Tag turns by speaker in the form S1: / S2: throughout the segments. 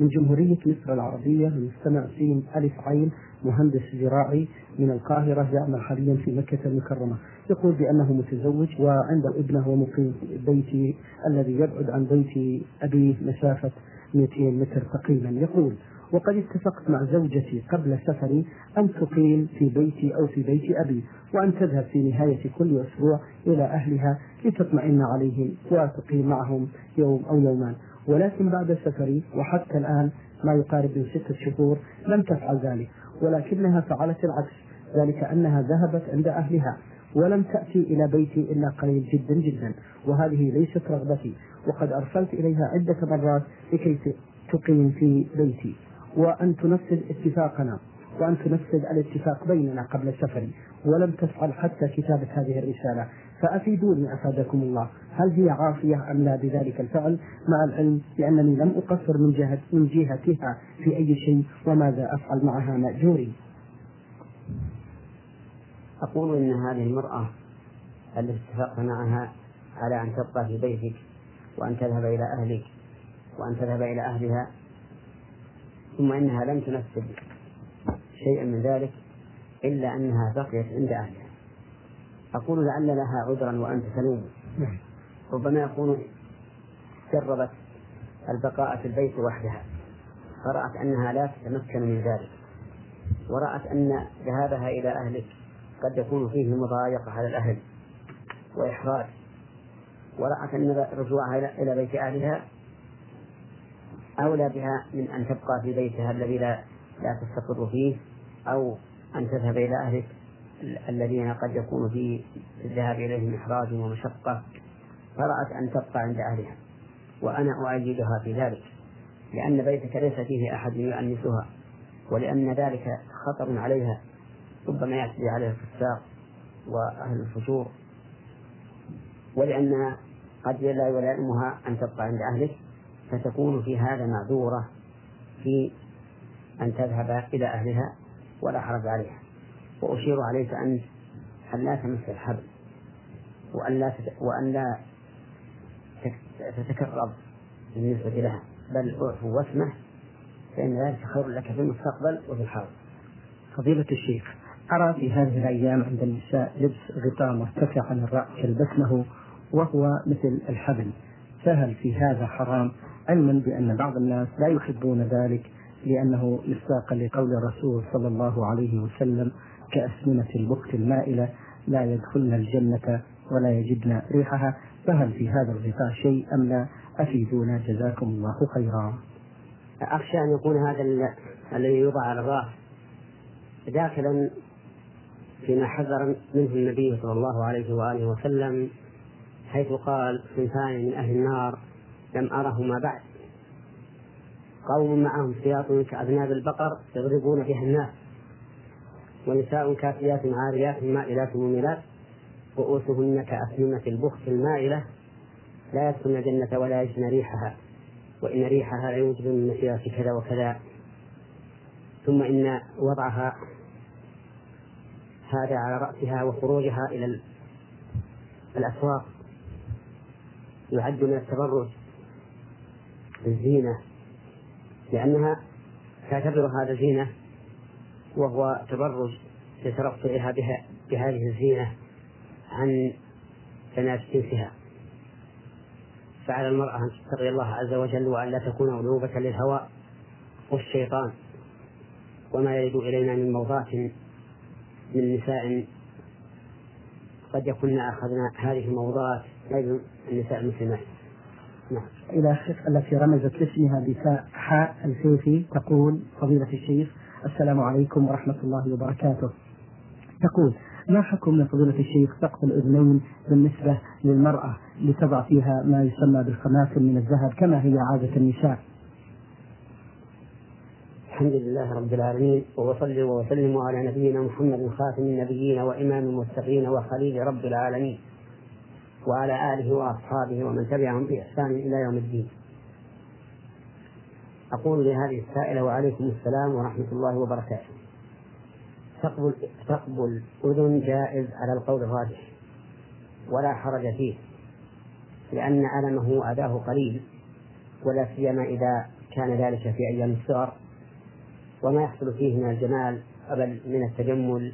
S1: من جمهورية مصر العربية المستمع سين ألف عين مهندس زراعي من القاهرة يعمل حاليا في مكة المكرمة. يقول بأنه متزوج وعنده ابنه ومقيم بيتي الذي يبعد عن بيت أبيه مسافة 200 متر تقريبا. يقول وقد اتفقت مع زوجتي قبل سفري أن تقيم في بيتي أو في بيت أبي وأن تذهب في نهاية كل أسبوع إلى أهلها لتطمئن عليهم وتقيم معهم يوم أو يومان. ولكن بعد سفري وحتى الآن ما يقارب من ستة شهور لم تفعل ذلك ولكنها فعلت العكس ذلك أنها ذهبت عند أهلها ولم تأتي إلى بيتي إلا قليل جدا جدا وهذه ليست رغبتي وقد أرسلت إليها عدة مرات لكي تقيم في بيتي. وأن تنفذ اتفاقنا وأن تنفذ الاتفاق بيننا قبل سفري ولم تفعل حتى كتابة هذه الرسالة. فأفيدوني أفادكم الله. هل هي عافية أم لا بذلك الفعل؟ مع العلم بأنني لم أقصر من جهة من جهتها في أي شيء وماذا أفعل معها مأجوري؟
S2: أقول إن هذه المرأة التي اتفقت معها على أن تبقى في بيتك وأن تذهب إلى أهلك وأن تذهب إلى أهلها ثم إنها لم تنفذ شيئا من ذلك إلا أنها بقيت عند أهلها. أقول لعل لها عذرا وأنت تلوم نعم. ربما يكون جربت البقاء في البيت وحدها. فرأت أنها لا تتمكن من ذلك. ورأت أن ذهابها إلى أهلك قد يكون فيه مضايقة على الأهل وإحراج. ورأت أن رجوعها إلى بيت أهلها أولى بها من أن تبقى في بيتها الذي لا لا تستقر فيه أو أن تذهب إلى أهلك. الذين قد يكون في الذهاب إليهم إحراج ومشقة فرأت أن تبقى عند أهلها وأنا أؤيدها في ذلك لأن بيتك ليس فيه أحد يؤنسها ولأن ذلك خطر عليها ربما يأتي عليها الفساق وأهل الفجور ولأن قد لا يلائمها أن تبقى عند أهلك فتكون في هذا معذورة في أن تذهب إلى أهلها ولا حرج عليها. وأشير عليك أنت أن لا تمس الحبل وأن لا وأن لا تتكرر بالنسبة لها بل اعفو واسمح فإن ذلك خير لك في المستقبل وفي الحاضر.
S1: فضيلة الشيخ أرى في هذه الأيام عند النساء لبس غطاء مرتفع عن الرأس يلبسنه وهو مثل الحبل فهل في هذا حرام علما بأن بعض الناس لا يحبون ذلك لأنه مصداقا لقول الرسول صلى الله عليه وسلم كأسمنة البخت المائلة لا يدخلن الجنة ولا يجدن ريحها فهل في هذا الغطاء شيء أم لا؟ أفيدونا جزاكم الله خيرا.
S2: أخشى أن يكون هذا الذي يوضع على الرأس داخلا فيما حذر منه النبي صلى الله عليه وآله وسلم حيث قال صنفان من أهل النار لم أرهما بعد. قوم معهم سياط كأذناب البقر يضربون بها الناس. ونساء كافيات عاريات مائلات مميلات رؤوسهن كأسنمة البخت المائلة لا يدخلن الجنة ولا يجدن ريحها وإن ريحها يوجد من مسيرة كذا وكذا. ثم إن وضعها هذا على رأسها وخروجها إلى الأسواق. يعد من التبرج الزينة لأنها تعتبر هذا زينة وهو تبرج لترفعها بها بهذه الزينة عن بنات جنسها فعلى المرأة أن تتقي الله عز وجل وأن لا تكون مغلوبة للهوى والشيطان وما يرد إلينا من موضات من نساء قد يكون أخذنا هذه الموضات أيضا النساء المسلمات
S1: نعم. إلى التي رمزت لاسمها بتاء حاء الفيفي تقول فضيلة الشيخ السلام عليكم ورحمة الله وبركاته. تقول ما حكم من فضيلة الشيخ سقف الأذنين بالنسبة للمرأة لتضع فيها ما يسمى بالخماسم من الذهب كما هي عادة النساء؟
S2: الحمد لله رب العالمين وصلي وسلم على نبينا محمد خاتم النبيين وإمام المتقين وخليل رب العالمين وعلى آله وأصحابه ومن تبعهم بإحسان إلى يوم الدين. أقول لهذه السائلة وعليكم السلام ورحمة الله وبركاته. ثقب ثقب الأذن جائز على القول الراجح. ولا حرج فيه. لأن ألمه أداه قليل. ولا سيما إذا كان ذلك في أيام الصغر وما يحصل فيه من الجمال بل من التجمل.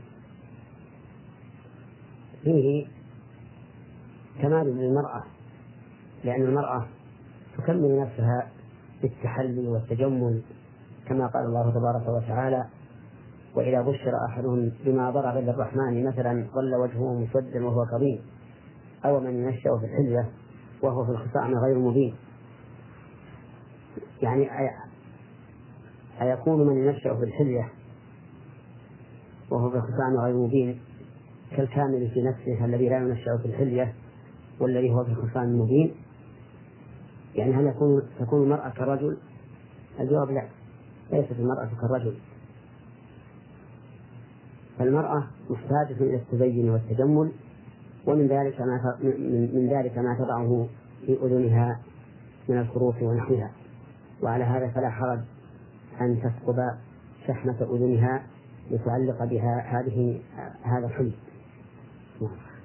S2: فيه كمال للمرأة. لأن المرأة تكمل نفسها بالتحلي والتجمل كما قال الله تبارك وتعالى وإذا بشر أحدهم بما ضرب للرحمن مثلا ظل وجهه مسودا وهو كظيم أو من ينشأ في الحلية وهو في الخصام غير مبين. يعني أيكون من ينشأ في الحلية وهو في الخصام غير مبين كالكامل في نفسه الذي لا ينشأ في الحلية والذي هو في الخصام مبين؟ يعني هل يكون تكون المرأة كرجل؟ الجواب لا ليست المرأة كالرجل فالمرأة محتاجة إلى التزين والتجمل ومن ذلك ما من ذلك ما تضعه في أذنها من الخروف ونحوها. وعلى هذا فلا حرج أن تثقب شحمة أذنها لتعلق بها هذه هذا الحلي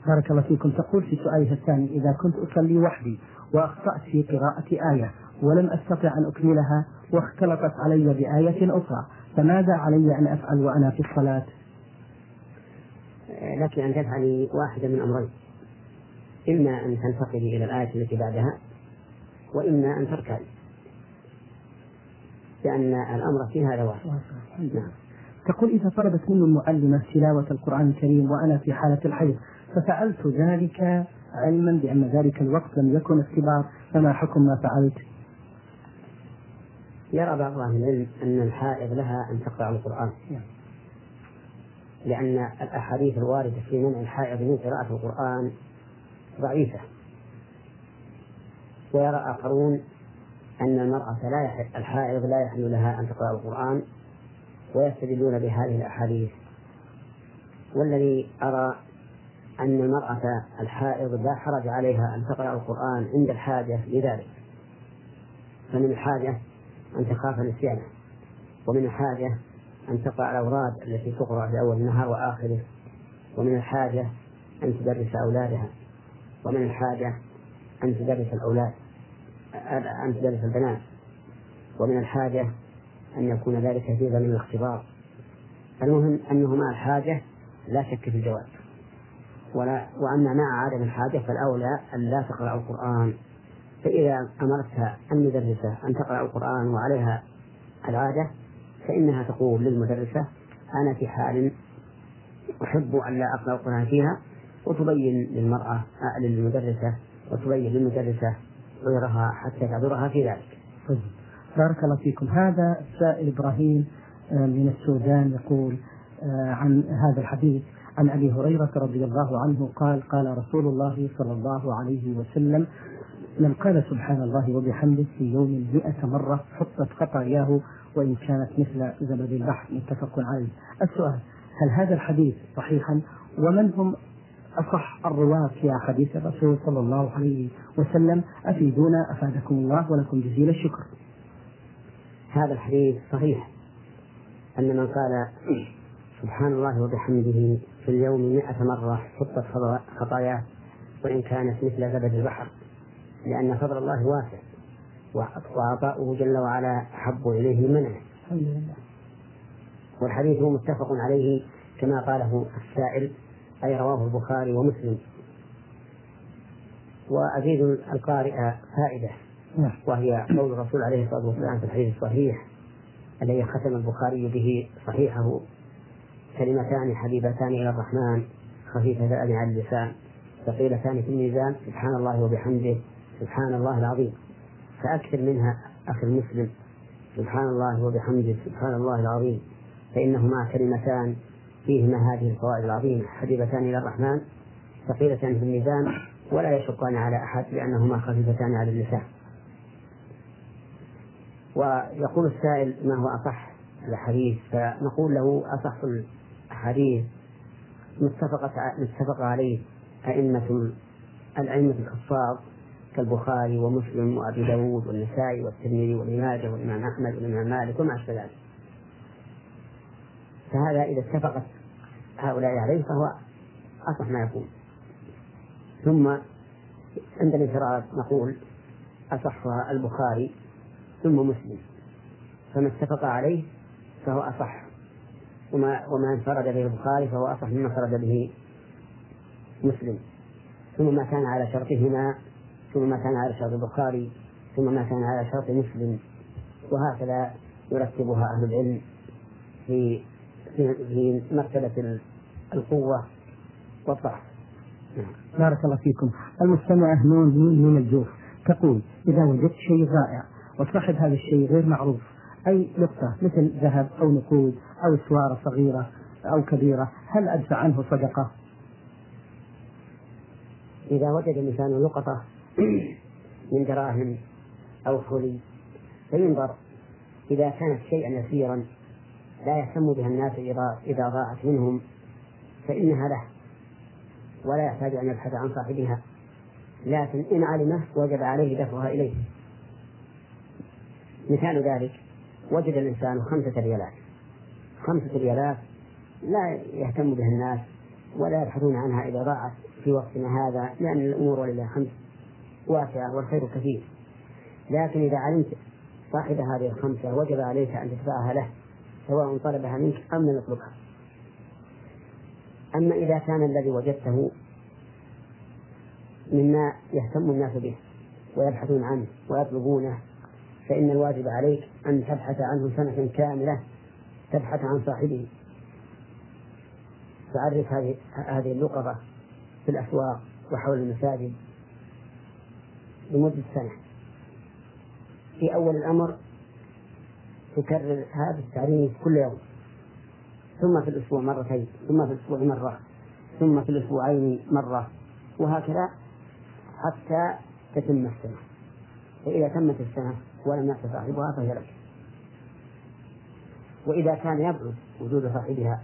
S1: بارك الله فيكم. تقول في سؤالها الثاني إذا كنت أصلي وحدي وأخطأت في قراءة آية ولم أستطع أن أكملها واختلطت علي بآية أخرى. فماذا علي أن أفعل وأنا في الصلاة؟
S2: لك أن تفعلي واحدة من أمرين. إما أن تنتقلي إلى الآية التي بعدها وإما أن تركعي لأن الأمر في هذا واحد.
S1: نعم. تقول إذا طلبت مني المعلمة تلاوة القرآن الكريم وأنا في حالة الحيض ففعلت ذلك علما بأن ذلك الوقت لم يكن اختبار فما حكم ما فعلت؟
S2: يرى بعض أهل العلم أن الحائض لها أن تقرأ القرآن نعم. لأن الأحاديث الواردة في منع الحائض من قراءة القرآن ضعيفة ويرى آخرون أن المرأة لا يحل الحائض لا يحل لها أن تقرأ القرآن ويستدلون بهذه الأحاديث والذي أرى أن المرأة الحائض لا حرج عليها أن تقرأ القرآن عند الحاجة لذلك. فمن الحاجة أن تخاف نسيانه ومن الحاجة أن تقرأ الأوراد التي تقرأ في أول النهار وآخره ومن الحاجة أن تدرس أولادها ومن الحاجة أن تدرس الأولاد أن تدرس البنات ومن الحاجة أن يكون ذلك في ضمن الاختبار. المهم أنه مع الحاجة لا شك في الجواز ولا وأما مع عدم الحاجة فالأولى أن لا تقرأ القرآن فإذا أمرتها المدرسة أن تقرأ القرآن وعليها العادة فإنها تقول للمدرسة أنا في حال أحب أن لا أقرأ القرآن فيها وتبين للمرأة للمدرسة وتبين للمدرسة غيرها حتى تعذرها في ذلك.
S1: طيب. بارك الله فيكم هذا السائل إبراهيم آه، من السودان يقول آه، عن هذا الحديث عن أبي هريرة رضي الله عنه قال قال رسول الله صلى الله عليه وسلم من قال سبحان الله وبحمده في يوم مئة مرة حطت خطاياه وإن كانت مثل زبد البحر متفق عليه. السؤال هل هذا الحديث صحيحا؟ ومن هم أصح الرواة في حديث الرسول صلى الله عليه وسلم؟ أفيدونا أفادكم الله ولكم جزيل الشكر.
S2: هذا الحديث صحيح أن من قال سبحان الله وبحمده في اليوم مئة مرة حطت خطاياه وإن كانت مثل زبد البحر لأن فضل الله واسع وعطاؤه جل وعلا أحب إليه من منعه والحديث متفق عليه كما قاله السائل أي رواه البخاري ومسلم. وأزيد القارئ فائدة نعم. وهي قول الرسول عليه الصلاة والسلام في الحديث الصحيح الذي ختم البخاري به صحيحه. كلمتان حبيبتان إلى الرحمن خفيفتان على اللسان ثقيلتان في الميزان سبحان الله وبحمده سبحان الله العظيم. فأكثر منها أخي المسلم سبحان الله وبحمده سبحان الله العظيم. فإنهما كلمتان فيهما هذه الفوائد العظيمة. حبيبتان إلى الرحمن ثقيلتان في الميزان ولا يشقان على أحد لأنهما خفيفتان على اللسان. ويقول السائل ما هو أصح الحديث؟ فنقول له أصح الحديث متفق متفق عليه أئمة الأئمة الحفاظ كالبخاري ومسلم وأبي داود والنسائي والترمذي وابن ماجه والإمام أحمد والإمام مالك وما أشبه ذلك. فهذا إذا اتفقت هؤلاء عليه فهو أصح ما يكون. ثم عند الانفراد نقول أصحها البخاري ثم مسلم. فما اتفق عليه فهو أصح. وما وما انفرد به البخاري فهو أصح مما انفرد به مسلم. ثم ما كان على شرطهما ثم ما كان على شرط البخاري ثم ما كان على شرط مسلم. وهكذا يرتبها أهل العلم في في, في مرتبة القوة والضعف.
S1: بارك الله فيكم. المستمعة نون من الجوف تقول إذا وجدت شيء رائع وصاحب هذا الشيء غير معروف أي نقطة مثل ذهب أو نقود أو سوارة صغيرة أو كبيرة هل أدفع عنه صدقة؟
S2: إذا وجد الإنسان لقطة من دراهم أو حلي فينظر إذا كانت شيئا يسيرا لا يهتم بها الناس إذا إذا ضاعت منهم فإنها له ولا يحتاج أن يبحث عن صاحبها لكن إن علمه وجب عليه دفعها إليه مثال ذلك وجد الإنسان خمسة ريالات. خمسة ريالات لا يهتم بها الناس ولا يبحثون عنها إذا ضاعت في وقتنا هذا لأن الأمور ولله الحمد واسعة والخير كثير. لكن إذا علمت صاحب هذه الخمسة وجب عليك أن تدفعها له سواء طلبها منك أم لم يطلبها. أما إذا كان الذي وجدته مما يهتم الناس به ويبحثون عنه ويطلبونه فإن الواجب عليك أن تبحث عنه سنة كاملة تبحث عن صاحبه. تعرف هذه هذه اللقطة في الأسواق وحول المساجد لمدة سنة. في أول الأمر تكرر هذا التعريف كل يوم. ثم في الأسبوع مرتين ثم في الأسبوع مرة ثم في الأسبوعين مرة وهكذا حتى تتم السنة. فإذا تمت السنة ولم يأت صاحبها فهي لك. وإذا كان يبعد وجود صاحبها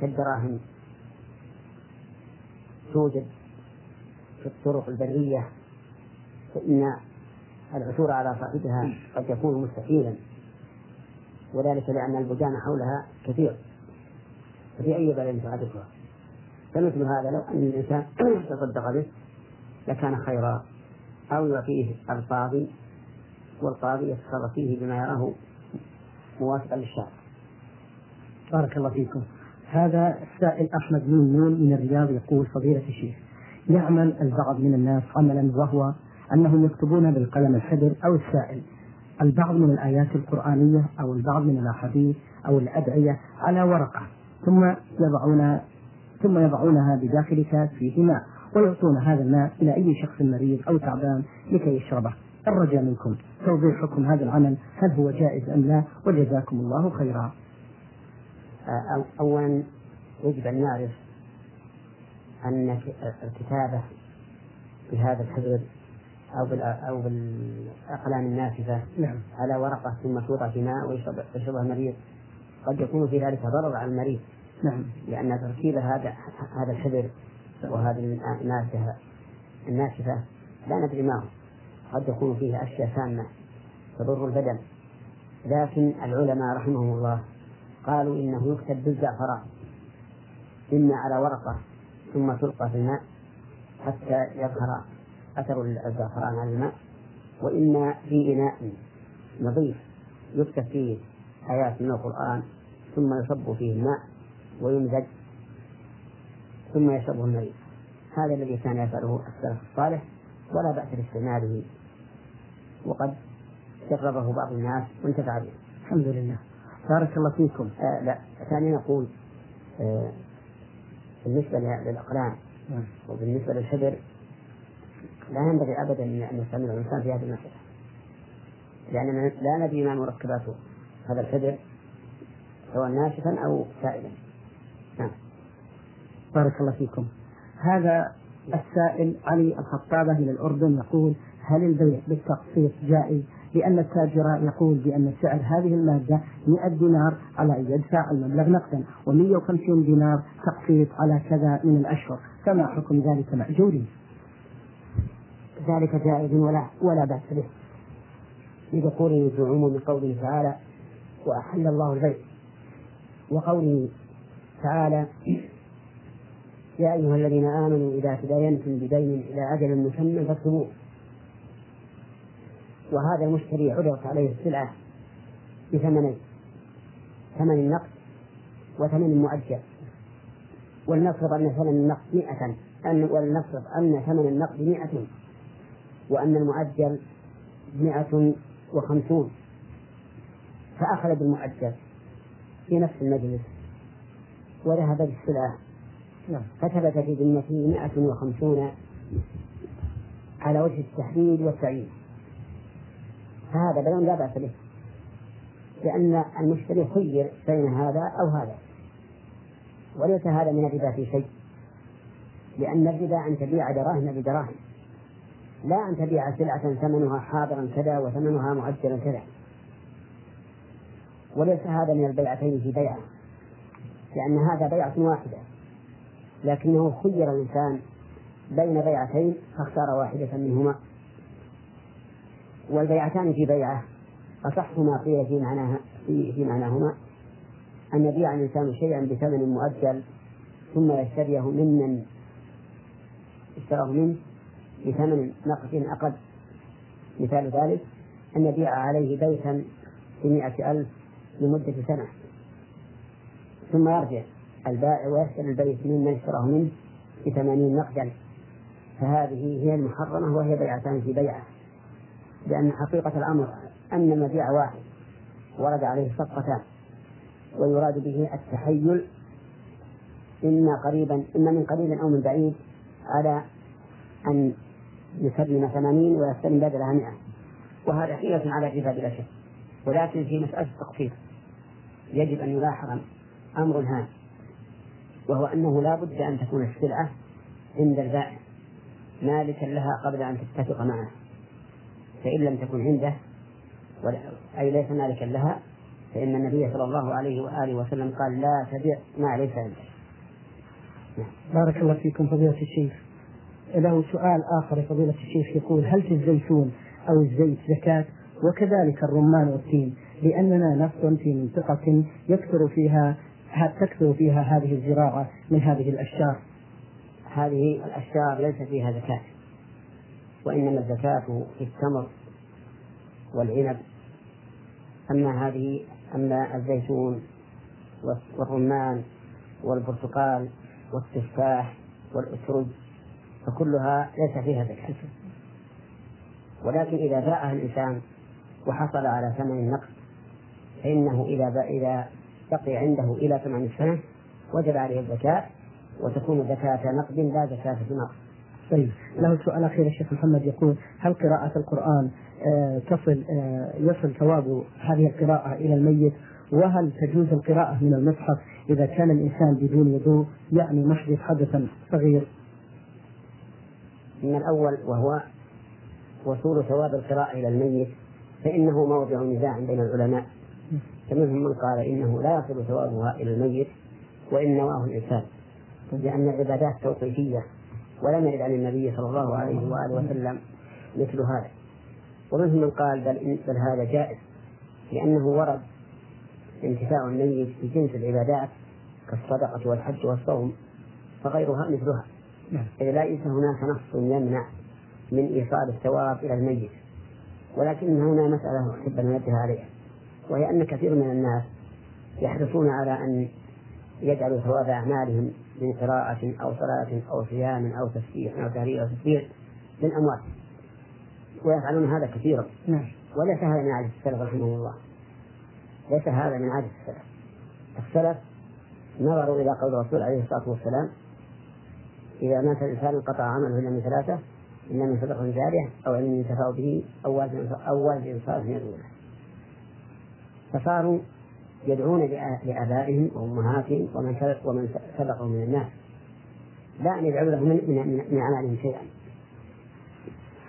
S2: كالدراهم توجد في الطرق البرية فإن العثور على صاحبها قد يكون مستحيلا. وذلك لأن البلدان حولها كثير. ففي أي بلد تعرفها؟ فمثل هذا لو أن الإنسان تصدق به لكان خيرا أو يعطيه القاضي والقاضي يتصرف فيه بما يراه موافقا للشرع.
S1: بارك الله فيكم. هذا السائل أحمد نون من الرياض يقول فضيلة الشيخ يعمل البعض من الناس عملا وهو أنهم يكتبون بالقلم الحبر أو السائل البعض من الآيات القرآنية أو البعض من الأحاديث أو الأدعية على ورقة ثم يضعون ثم يضعونها بداخل كاس فيه ماء ويعطون هذا الماء إلى أي شخص مريض أو تعبان لكي يشربه الرجاء منكم. توضيح حكم هذا العمل هل هو جائز أم لا؟ وجزاكم الله خيرا.
S2: أولا يجب أن نعرف أن الكتابة بهذا الحبر أو أو بالأقلام الناشفة
S1: نعم.
S2: على ورقة ثم توضع في ماء ويشربها المريض. قد يكون في ذلك ضرر على المريض.
S1: نعم.
S2: لأن تركيب هذا هذا الحبر وهذه الناشفة الناشفة لا ندري ما هو. قد يكون فيه أشياء سامة تضر البدن. لكن العلماء رحمهم الله قالوا إنه يكتب بالزعفران. إما على ورقة ثم تلقى في الماء حتى يظهر أثر الزعفران على الماء. وإما في إناء نظيف يكتب فيه آيات من القرآن ثم يصب فيه الماء ويمزج ثم يشربه المريض. هذا الذي كان يفعله السلف الصالح ولا بأس باستعماله وقد جربه بعض الناس وانتفع به.
S1: الحمد لله. بارك الله فيكم.
S2: آه لا ثانيا نقول آه بالنسبة للأقلام نعم. وبالنسبة للحبر لا ينبغي أبدا أن يستعمل الإنسان في هذه المسألة. لأننا لا ندري ما مركبات هذا الحبر سواء ناشفا أو سائلا. نعم.
S1: بارك الله فيكم. هذا السائل علي الخطابة من الأردن يقول هل البيع بالتقسيط جائز؟ لأن التاجر يقول بأن سعر هذه المادة 100 دينار على أن يدفع المبلغ نقدا و150 دينار تقسيط على كذا من الأشهر. فما حكم ذلك مأجوري
S2: ذلك جائز ولا ولا بأس به. لدخوله في عموم قوله تعالى وأحل الله البيع. وقوله تعالى يا أيها الذين آمنوا إذا تداينتم بدين إلى أجل مسمى فاكتبوه وهذا المشتري عرضت عليه السلعة بثمنين ثمن النقد وثمن مؤجل ولنفرض أن ثمن النقد مئة أن ولنفرض أن ثمن النقد مئة وأن المؤجل مئة وخمسون. فأخذ بالمؤجل في نفس المجلس وذهب بالسلعة. نعم. فثبت في ذمته مئة وخمسون على وجه التحديد والتعيين. فهذا بيان لا بأس به. لأن المشتري خير بين هذا أو هذا. وليس هذا من الربا في شيء. لأن الربا أن تبيع دراهم بدراهم لا أن تبيع سلعة ثمنها حاضرا كذا وثمنها مؤجلا كذا. وليس هذا من البيعتين في بيعة لأن هذا بيعة واحدة. لكنه خير الإنسان بين بيعتين فاختار واحدة منهما. والبيعتان في بيعة. أصح ما قيل في معناها في, في معناهما. أن يبيع الإنسان شيئا بثمن مؤجل ثم يشتريه ممن اشتراه منه بثمن نقد أقل. مثال ذلك أن يبيع عليه بيتا بمئة ألف لمدة سنة. ثم يرجع البائع ويشتري البيت ممن اشتراه منه بثمانين نقدا فهذه هي المحرمة وهي بيعتان في بيعة. لأن حقيقة الأمر أن المبيع واحد ورد عليه صفقتان ويراد به التحيل إما قريبا إما من قريب أو من بعيد على أن يسلم ثمانين ويستلم بدلها مئة. وهذا حيلة على الربا بلا شك. ولكن في مسألة التقصير يجب أن يلاحظ أمر هام وهو أنه لا بد أن تكون السلعة عند البائع مالكا لها قبل أن تتفق معه. فإن لم تكن عنده أي ليس مالكا لها فإن النبي صلى الله عليه وآله وسلم قال لا تبع ما ليس عندك.
S1: بارك الله فيكم فضيلة الشيخ. له سؤال آخر فضيلة الشيخ يقول هل في الزيتون أو الزيت زكاة؟ وكذلك الرمان والتين لأننا نسكن في منطقة يكثر فيها تكثر فيها هذه الزراعة من هذه الأشجار.
S2: هذه الأشجار ليس فيها زكاة وإنما الزكاة في التمر. والعنب أما هذه أما الزيتون والرمان والبرتقال والتفاح والأترج فكلها ليس فيها زكاة ولكن إذا باعها الإنسان وحصل على ثمن النقد فإنه إذا إذا بقي عنده إلى ثمان سنة وجب عليه الزكاة وتكون زكاة نقد لا زكاة نقد.
S1: طيب له سؤال أخير الشيخ محمد يقول هل قراءة القرآن تصل آه، يصل ثواب هذه القراءة إلى الميت؟ وهل تجوز القراءة من المصحف إذا كان الإنسان بدون وضوء؟ يعني محدث حدثا صغير.
S2: من الأول وهو وصول ثواب القراءة إلى الميت فإنه موضع نزاع بين العلماء. فمنهم من قال إنه لا يصل ثوابها إلى الميت وإن نواه الإنسان لأن العبادات توقيفية ولم يرد عن النبي صلى الله عليه وآله وسلم مثل هذا. ومنهم من قال بل, بل هذا جائز لأنه ورد انتفاع الميت في جنس العبادات كالصدقة والحج والصوم فغيرها مثلها نعم. إذا ليس هناك نص يمنع من إيصال الثواب إلى الميت ولكن هنا مسألة أحب أن أنبه عليها وهي أن كثير من الناس يحرصون على أن يجعلوا ثواب أعمالهم من قراءة أو صلاة أو صيام أو تسبيح أو تهليل أو تكبير للأموات ويفعلون هذا كثيرا. نعم. وليس هذا من عادة السلف رحمه الله. ليس هذا من عادة السلف. السلف نظروا إلى قول الرسول عليه الصلاة والسلام إذا مات الإنسان انقطع عمله إلا من ثلاثة إلا من صدقة جارية أو علم ينتفع به أو والد أو والد صالح يدعو له فصاروا يدعون لآبائهم وأمهاتهم ومن ومن سبقهم من الناس. لا أن يدعوا لهم من, من, من أعمالهم شيئا.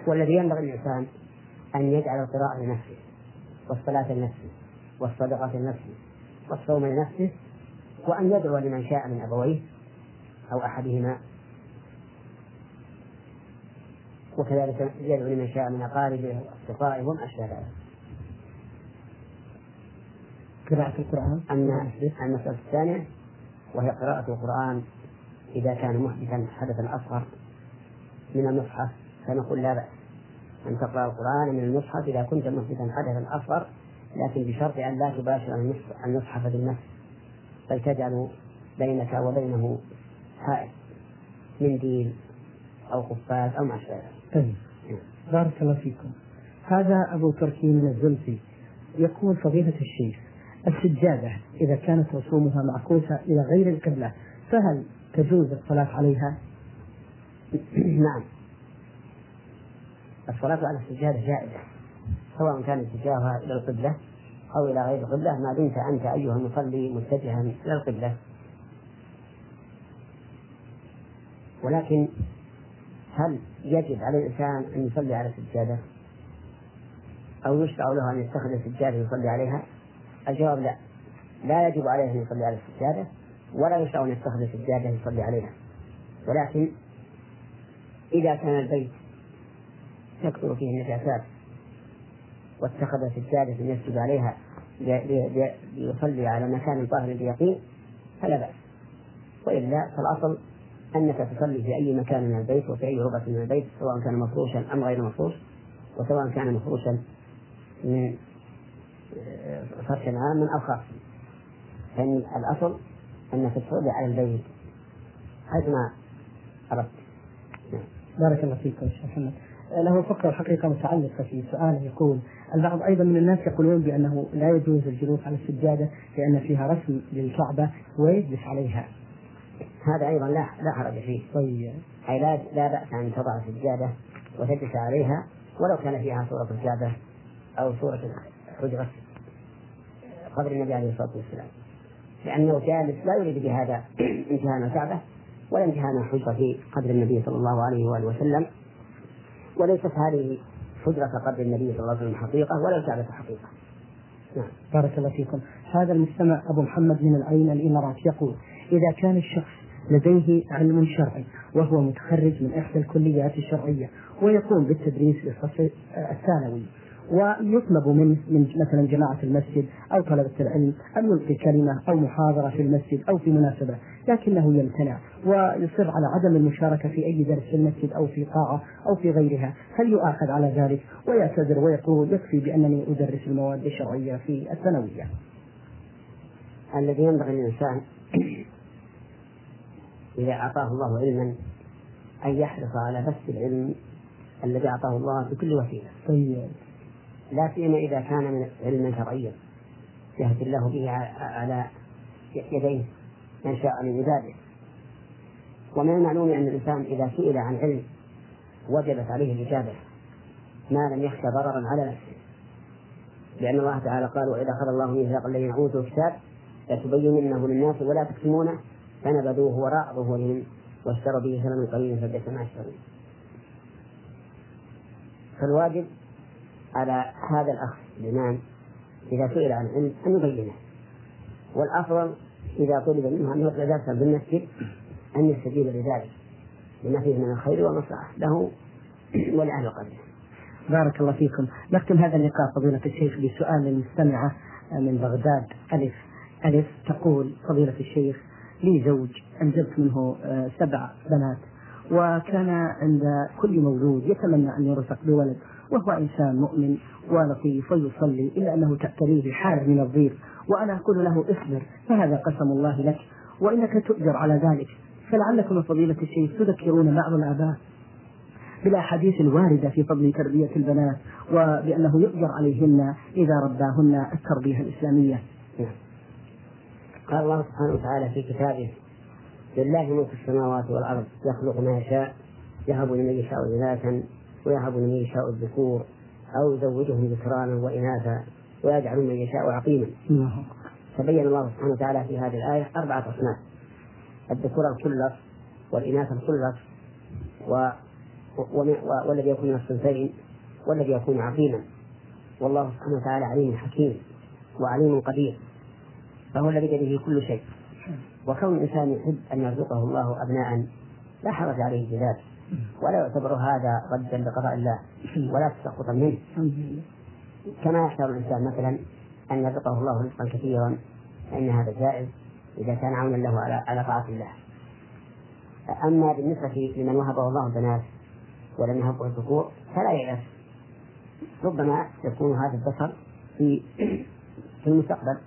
S2: والذي ينبغي الإنسان أن يجعل القراءة لنفسه والصلاة لنفسه والصدقة لنفسه والصوم لنفسه وأن يدعو لمن شاء من أبويه أو أحدهما. وكذلك يدعو لمن شاء من أقاربه وأصدقائه وما أشبه ذلك.
S1: قراءة القرآن.
S2: أما المسألة الثانية وهي قراءة القرآن إذا كان محدثا حدثا أصغر من المصحف فنقول لا بأس. أن تقرأ القرآن من المصحف إذا كنت محدثا حدثا أصغر لكن بشرط أن لا تباشر المصحف بالنفس بل تجعل بينك وبينه حائط من دين أو قفاز أو ما شابه
S1: طيب. بارك الله فيكم. هذا أبو تركي من الزلفي. يقول فضيلة الشيخ السجادة إذا كانت رسومها معكوسة إلى غير القبلة فهل تجوز الصلاة عليها؟
S2: نعم. الصلاة على السجادة جائزة سواء كان اتجاهها إلى القبلة أو إلى غير القبلة ما دمت أنت أيها المصلي متجها إلى القبلة ولكن هل يجب على الإنسان أن يصلي على السجادة؟ أو يشرع له أن يتخذ السجادة يصلي عليها؟ الجواب لا لا يجب عليه أن يصلي على السجادة ولا يشرع أن يتخذ السجادة يصلي عليها ولكن إذا كان البيت تكثر فيه النجاسات واتخذ سجادة يسجد عليها ليصلي على مكان طاهر بيقين فلا بأس. وإلا فالأصل أنك تصلي في أي مكان من البيت وفي أي ربعة من البيت سواء كان مفروشا أم غير مفروش وسواء كان مفروشا من آه، فرش عام أو خاص فإن الأصل أنك تصلي على البيت. حيثما أردت.
S1: بارك الله فيكم شيخ محمد. له فقرة حقيقة متعلقة في سؤال يقول البعض أيضا من الناس يقولون بأنه لا يجوز الجلوس على السجادة لأن فيها رسم للكعبة ويجلس عليها.
S2: هذا أيضا لا لا حرج فيه.
S1: طيب.
S2: أي لا لا بأس أن تضع سجادة وتجلس عليها ولو كان فيها صورة الكعبة أو صورة حجرة قبر النبي عليه الصلاة والسلام. لأنه جالس لا يريد بهذا امتهان الكعبة ولا امتهان حجرة قبر النبي صلى الله عليه وآله وسلم. وليست هذه حجرة قبر النبي صلى الله عليه وسلم حقيقة ولا الكعبة حقيقة.
S1: نعم. بارك الله فيكم. هذا المستمع أبو محمد من العين الإمارات يقول إذا كان الشخص لديه علم شرعي وهو متخرج من إحدى الكليات الشرعية ويقوم بالتدريس للصف الثانوي ويطلب منه من مثلا جماعة المسجد أو طلبة العلم أن يلقي كلمة أو محاضرة في المسجد أو في مناسبة لكنه يمتنع ويصر على عدم المشاركة في أي درس في المسجد أو في قاعة أو في غيرها هل يؤاخذ على ذلك ويعتذر ويقول يكفي بأنني أدرس المواد الشرعية في الثانوية
S2: الذي ينبغي للإنسان إذا أعطاه الله علما أن يحرص على بث العلم الذي أعطاه الله بكل وسيلة.
S1: طيب.
S2: لا سيما إذا كان من علما شرعيا يهدي الله به على يديه من شاء من عباده. ومن المعلوم أن الإنسان إذا سئل عن علم وجبت عليه الإجابة ما لم يخشى ضررا على نفسه. لأن الله تعالى قال وإذا أخذ الله ميثاق الذين أوتوا الكتاب لتبيننه للناس ولا تكتمونه فنبذوه وراء ظهورهم واشتروا به ثمنا قليلا فبئس ما يشترون فالواجب على هذا الأخ الإمام إذا سئل عن علم أن يبينه والأفضل إذا طلب منه أن يطلب درسا بالمسجد أن يستجيب لذلك. لما فيه من الخير والمصلحة. له ولأهل قلبه
S1: بارك الله فيكم. نختم هذا اللقاء فضيلة الشيخ بسؤال المستمعة من بغداد. ألف. ألف. تقول فضيلة الشيخ لي زوج أنجبت منه آه، سبع بنات وكان عند كل مولود يتمنى أن يرزق بولد وهو إنسان مؤمن ولطيف ويصلي إلا أنه تأتريه بحالة من الضيق وأنا أقول له اصبر فهذا قسم الله لك وإنك تؤجر على ذلك فلعلكم فضيلة الشيخ تذكرون بعض الآباء بالأحاديث الواردة في فضل تربية البنات وبأنه يؤجر عليهن إذا رباهن التربية الإسلامية.
S2: قال الله سبحانه وتعالى في كتابه لله ملك السماوات والأرض يخلق ما يشاء يهب لمن يشاء إناثا ويهب لمن يشاء الذكور أو يزوجهم ذكرانا وإناثا ويجعل من يشاء عقيما. فبين الله سبحانه وتعالى في هذه الآية أربعة أصناف. الذكور الكلف والإناث الكلف و... والذي يكون من الصنفين والذي يكون عقيما. والله سبحانه وتعالى عليم حكيم وعليم قدير. فهو الذي بيده كل شيء. وكون الإنسان يحب أن يرزقه الله أبناء لا حرج عليه في ذلك. ولا يعتبر هذا ردا لقضاء الله ولا تسقطا منه كما يحتار الإنسان مثلا أن يرزقه الله رزقا كثيرا فإن هذا جائز إذا كان عونا له على على طاعة الله. أما بالنسبة لمن وهبه الله البنات ولم يهبه الذكور فلا ييأس ربما يكون هذا الذكر في في المستقبل.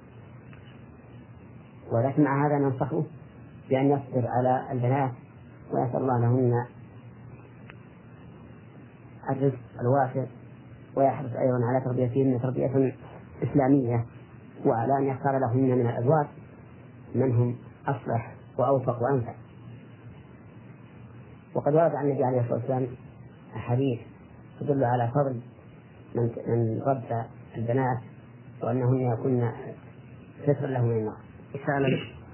S2: ولكن مع هذا ننصحه بأن يصبر على البنات ويسأل الله لهن الرزق الواسع ويحرص أيضا على تربيتهن تربية إسلامية وعلى أن يختار لهن من الأزواج من هم أصلح وأوفق وأنفع وقد ورد عن النبي عليه الصلاة والسلام أحاديث تدل على فضل من من ربى البنات وأنهن يكون سترا له من النار.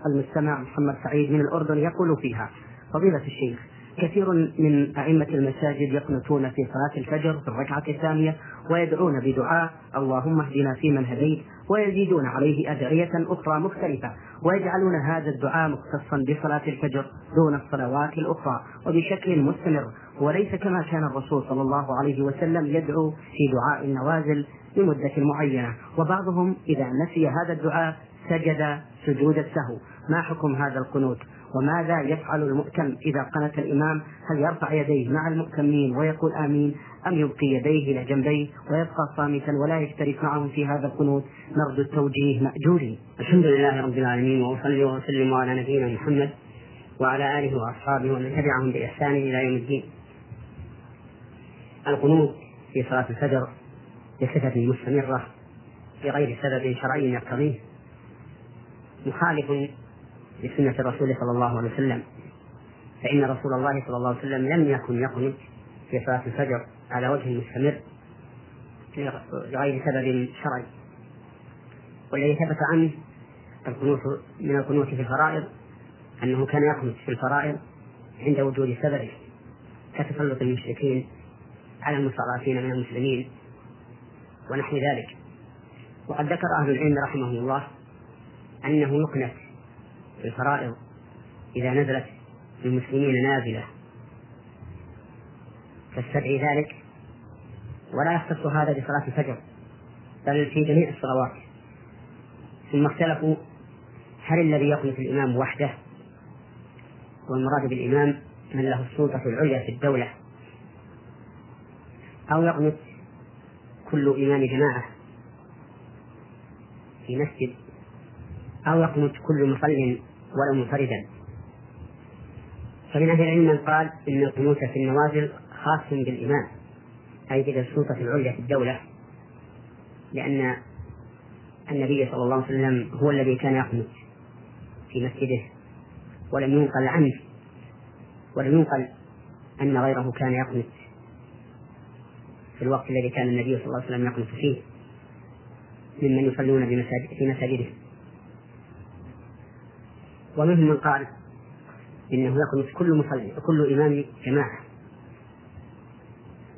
S1: المستمع محمد سعيد من الأردن يقول فيها فضيلة الشيخ كثير من أئمة المساجد يقنتون في صلاة الفجر في الركعة الثانية ويدعون بدعاء اللهم اهدنا فيمن هديت ويزيدون عليه أدعية أخرى مختلفة ويجعلون هذا الدعاء مختصا بصلاة الفجر دون الصلوات الأخرى وبشكل مستمر وليس كما كان الرسول صلى الله عليه وسلم يدعو في دعاء النوازل لمدة معينة وبعضهم إذا نسي هذا الدعاء سجد سجود السهو. ما حكم هذا القنوت؟ وماذا يفعل المؤتم إذا قنت الإمام؟ هل يرفع يديه مع المؤتمين ويقول آمين أم يبقي يديه إلى جنبيه ويبقى صامتا ولا يشترك معهم في هذا القنوت؟ نرجو التوجيه مأجورين.
S2: الحمد لله رب العالمين وأصلي وأسلم على نبينا محمد وعلى آله وأصحابه ومن تبعهم بإحسان إلى يوم الدين. القنوت في صلاة الفجر بصفة مستمرة بغير سبب شرعي يقتضيه. مخالف لسنة الرسول صلى الله عليه وسلم. فإن رسول الله صلى الله عليه وسلم لم يكن يقنط في صلاة الفجر على وجه مستمر لغير سبب شرعي. والذي ثبت عنه القنوت من القنوت في الفرائض أنه كان يقنط في الفرائض عند وجود سببه كتسلط المشركين على المستضعفين من المسلمين ونحو ذلك. وقد ذكر أهل العلم رحمهم الله أنه يقنت الفرائض إذا نزلت للمسلمين نازلة تستدعي ذلك ولا يختص هذا بصلاة الفجر بل في جميع الصلوات. ثم اختلفوا هل الذي يقنت الإمام وحده؟ والمراد بالإمام من له السلطة العليا في الدولة. أو يقنت كل إمام جماعة في مسجد أو يقنت كل مصل ولو منفردا. فمن أهل العلم من قال إن القنوت في النوازل خاص بالإمام أي بالسلطة العليا في الدولة لأن النبي صلى الله عليه وسلم هو الذي كان يقنت في مسجده ولم ينقل عنه ولم ينقل أن غيره كان يقنت في الوقت الذي كان النبي صلى الله عليه وسلم يقنت فيه ممن يصلون في مساجده. ومنهم من قال إنه يقنط كل مصلي كل إمام جماعة.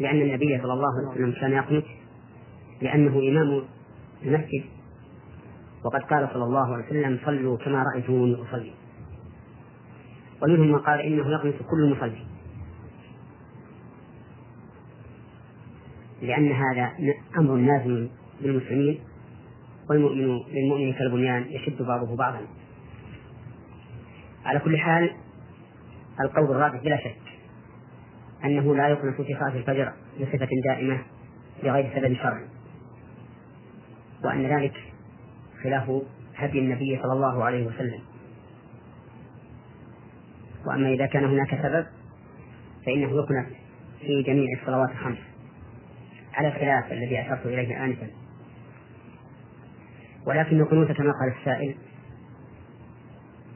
S2: لأن النبي صلى الله عليه وسلم كان يقنط لأنه إمام المسجد. وقد قال صلى الله عليه وسلم صلوا كما رأيتموني أصلي. ومنهم من قال إنه يقنط كل مصلي. لأن هذا أمر لازم بالمسلمين والمؤمن للمؤمن كالبنيان يشد بعضه بعضا. على كل حال القول الراجح بلا شك أنه لا يقنط في صلاة الفجر بصفة دائمة بغير سبب شرعي وأن ذلك خلاف هدي النبي صلى الله عليه وسلم. وأما إذا كان هناك سبب فإنه يقنط في جميع الصلوات الخمس. على الخلاف الذي أشرت إليه آنفا. ولكن القنوت كما قال السائل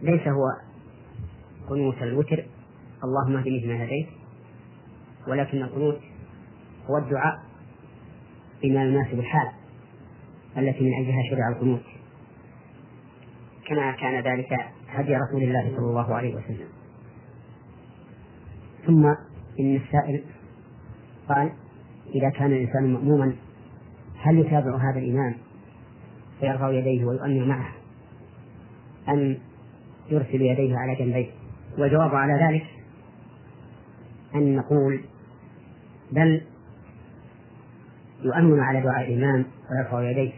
S2: ليس هو قنوت الوتر اللهم اهدني فيما هديت ولكن القنوت هو الدعاء بما يناسب الحال التي من أجلها شرع القنوت. كما كان ذلك هدي رسول الله صلى الله عليه وسلم. ثم إن السائل قال إذا كان الإنسان مأموما هل يتابع هذا الإمام؟ فيرفع يديه ويؤمن معه أم يرسل يديه على جنبيه. والجواب على ذلك أن نقول بل يؤمن على دعاء الإمام ويرفع يديه.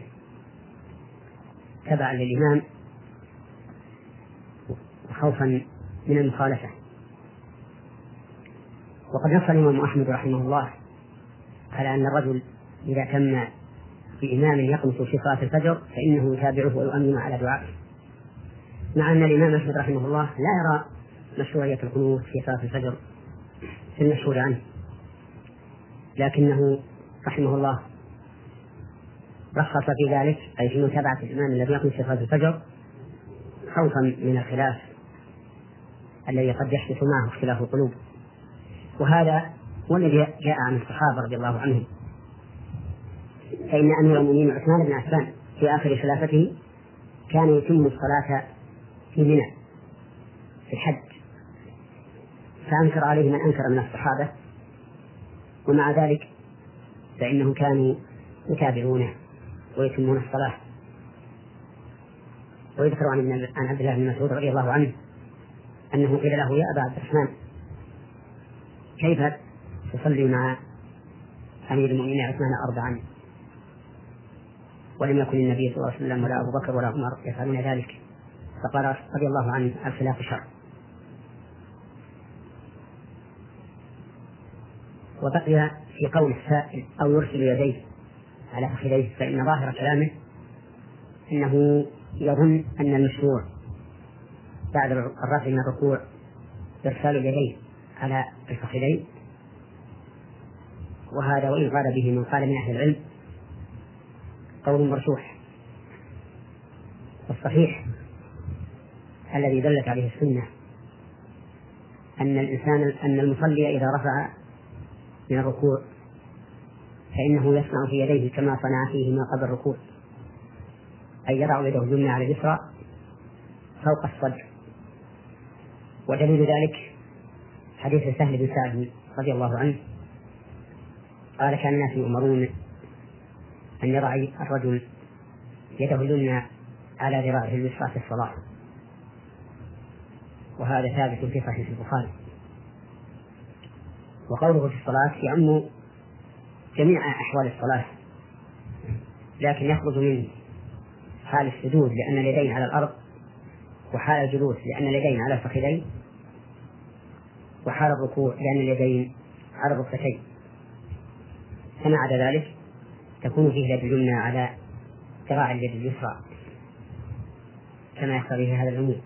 S2: تبعا للإمام وخوفا من المخالفة. وقد نص الإمام أحمد رحمه الله على أن الرجل إذا تم بإمام يقنط في صلاة الفجر فإنه يتابعه ويؤمن على دعائه. مع أن الإمام أحمد رحمه الله لا يرى مشروعية القنوت في صلاة الفجر في المشهور عنه. لكنه رحمه الله رخص في ذلك أي في متابعة الإمام الذي يقنط في صلاة الفجر خوفا من الخلاف الذي قد يحدث معه اختلاف القلوب. وهذا هو الذي جاء عن الصحابة رضي الله عنهم. فإن أمير المؤمنين عثمان بن عفان في آخر خلافته كان يتم الصلاة في منى في الحج. فأنكر عليه من أنكر من الصحابة. ومع ذلك فإنهم كانوا يتابعونه ويتمون الصلاة. ويذكر عن عن عبد الله بن مسعود رضي الله عنه أنه قيل له يا أبا عبد الرحمن كيف تصلي مع أمير المؤمنين عثمان أربعا؟ ولم يكن النبي صلى الله عليه وسلم ولا أبو بكر ولا عمر يفعلون ذلك. فقال رضي الله عنه الخلاف شر. وبقي في قول السائل أو يرسل يديه على فخذيه فإن ظاهر كلامه أنه يظن أن المشروع بعد الرفع من الركوع إرسال اليدين على الفخذين وهذا وإن قال به من قال من أهل العلم قول مرشوح. والصحيح الذي دلت عليه السنة أن الإنسان أن المصلي إذا رفع من الركوع فإنه يصنع في يديه كما صنع فيهما قبل الركوع. أي يضع يده اليمنى على اليسرى فوق الصدر. ودليل ذلك حديث سهل بن سعد رضي الله عنه. قال كان الناس يؤمرون أن يضع الرجل يده اليمنى على ذراعه اليسرى في الصلاة. وهذا ثابت في صحيح البخاري. وقوله في الصلاة يعم جميع أحوال الصلاة لكن يخرج من حال السجود لأن اليدين على الأرض وحال الجلوس لأن اليدين على الفخذين وحال الركوع لأن اليدين على الركبتين. فما عدا ذلك تكون فيه اليد اليمنى على ذراع اليد اليسرى كما يقتضيه هذا العموم.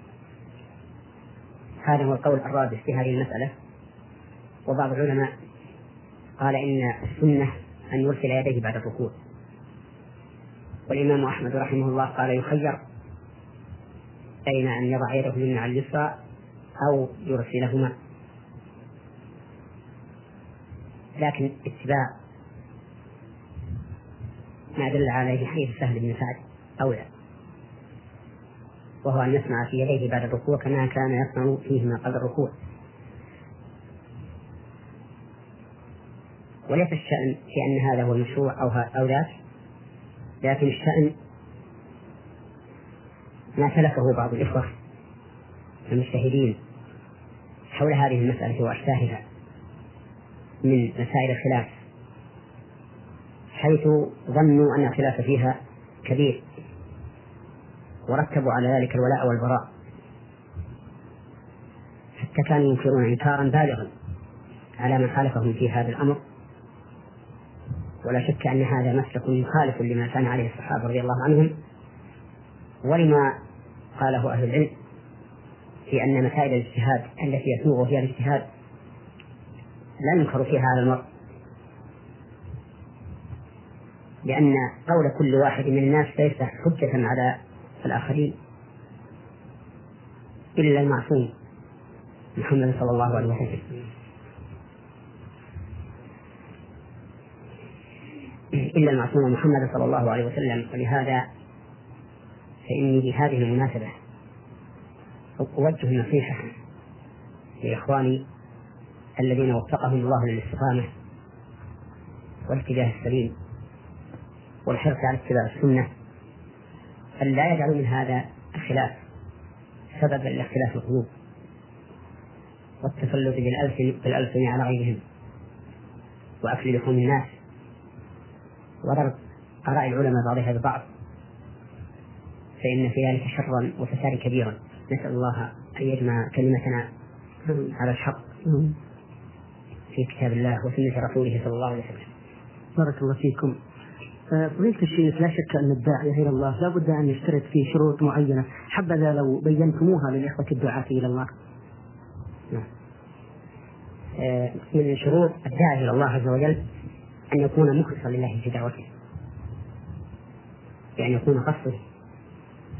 S2: هذا هو القول الراجح في هذه المسألة. وبعض العلماء قال إن السنة أن يرسل يديه بعد الركوع. والإمام أحمد رحمه الله قال يخير بين أن يضع يده اليمنى على اليسرى أو يرسلهما. لكن اتباع ما دل عليه حديث سهل بن سعد أولى وهو أن يصنع في يديه بعد الركوع كما كان يصنع فيهما قبل الركوع. وليس الشأن في أن هذا هو المشروع أو أو ذاك لكن الشأن ما سلكه بعض الإخوة المجتهدين حول هذه المسألة وأشباهها من مسائل الخلاف حيث ظنوا أن الخلاف فيها كبير ورتبوا على ذلك الولاء والبراء حتى كانوا ينكرون إنكارا بالغا على من خالفهم في هذا الأمر. ولا شك أن هذا مسلك مخالف لما كان عليه الصحابة رضي الله عنهم. ولما قاله أهل العلم في أن مسائل الاجتهاد التي يسوغ فيها الاجتهاد لا ينكر فيها هذا المرء. لأن قول كل واحد من الناس ليس حجة على الآخرين إلا المعصوم محمد صلى الله عليه وسلم. إلا المعصوم محمد صلى الله عليه وسلم ولهذا فإني بهذه المناسبة أوجه النصيحة لإخواني الذين وفقهم الله للاستقامة والاتجاه السليم والحرص على اتباع السنة أن لا يجعلوا من هذا الخلاف سببا لاختلاف القلوب والتسلط بالألسن على غيرهم وأكل لحوم الناس. وضرب آراء العلماء بعضها ببعض فإن في ذلك شرا وفسادا كبيرا نسأل الله أن يجمع كلمتنا على الحق في كتاب الله وسنة رسوله صلى الله عليه وسلم.
S1: بارك الله فيكم. فضيلة الشيخ لا شك أن الداعية إلى الله لا بد أن يشترط فيه شروط معينة. حبذا لو بينتموها للإخوة الدعاة إلى الله.
S2: نعم. آه، من شروط الداعي إلى الله عز وجل أن يكون مخلصا لله في دعوته. بأن يكون قصده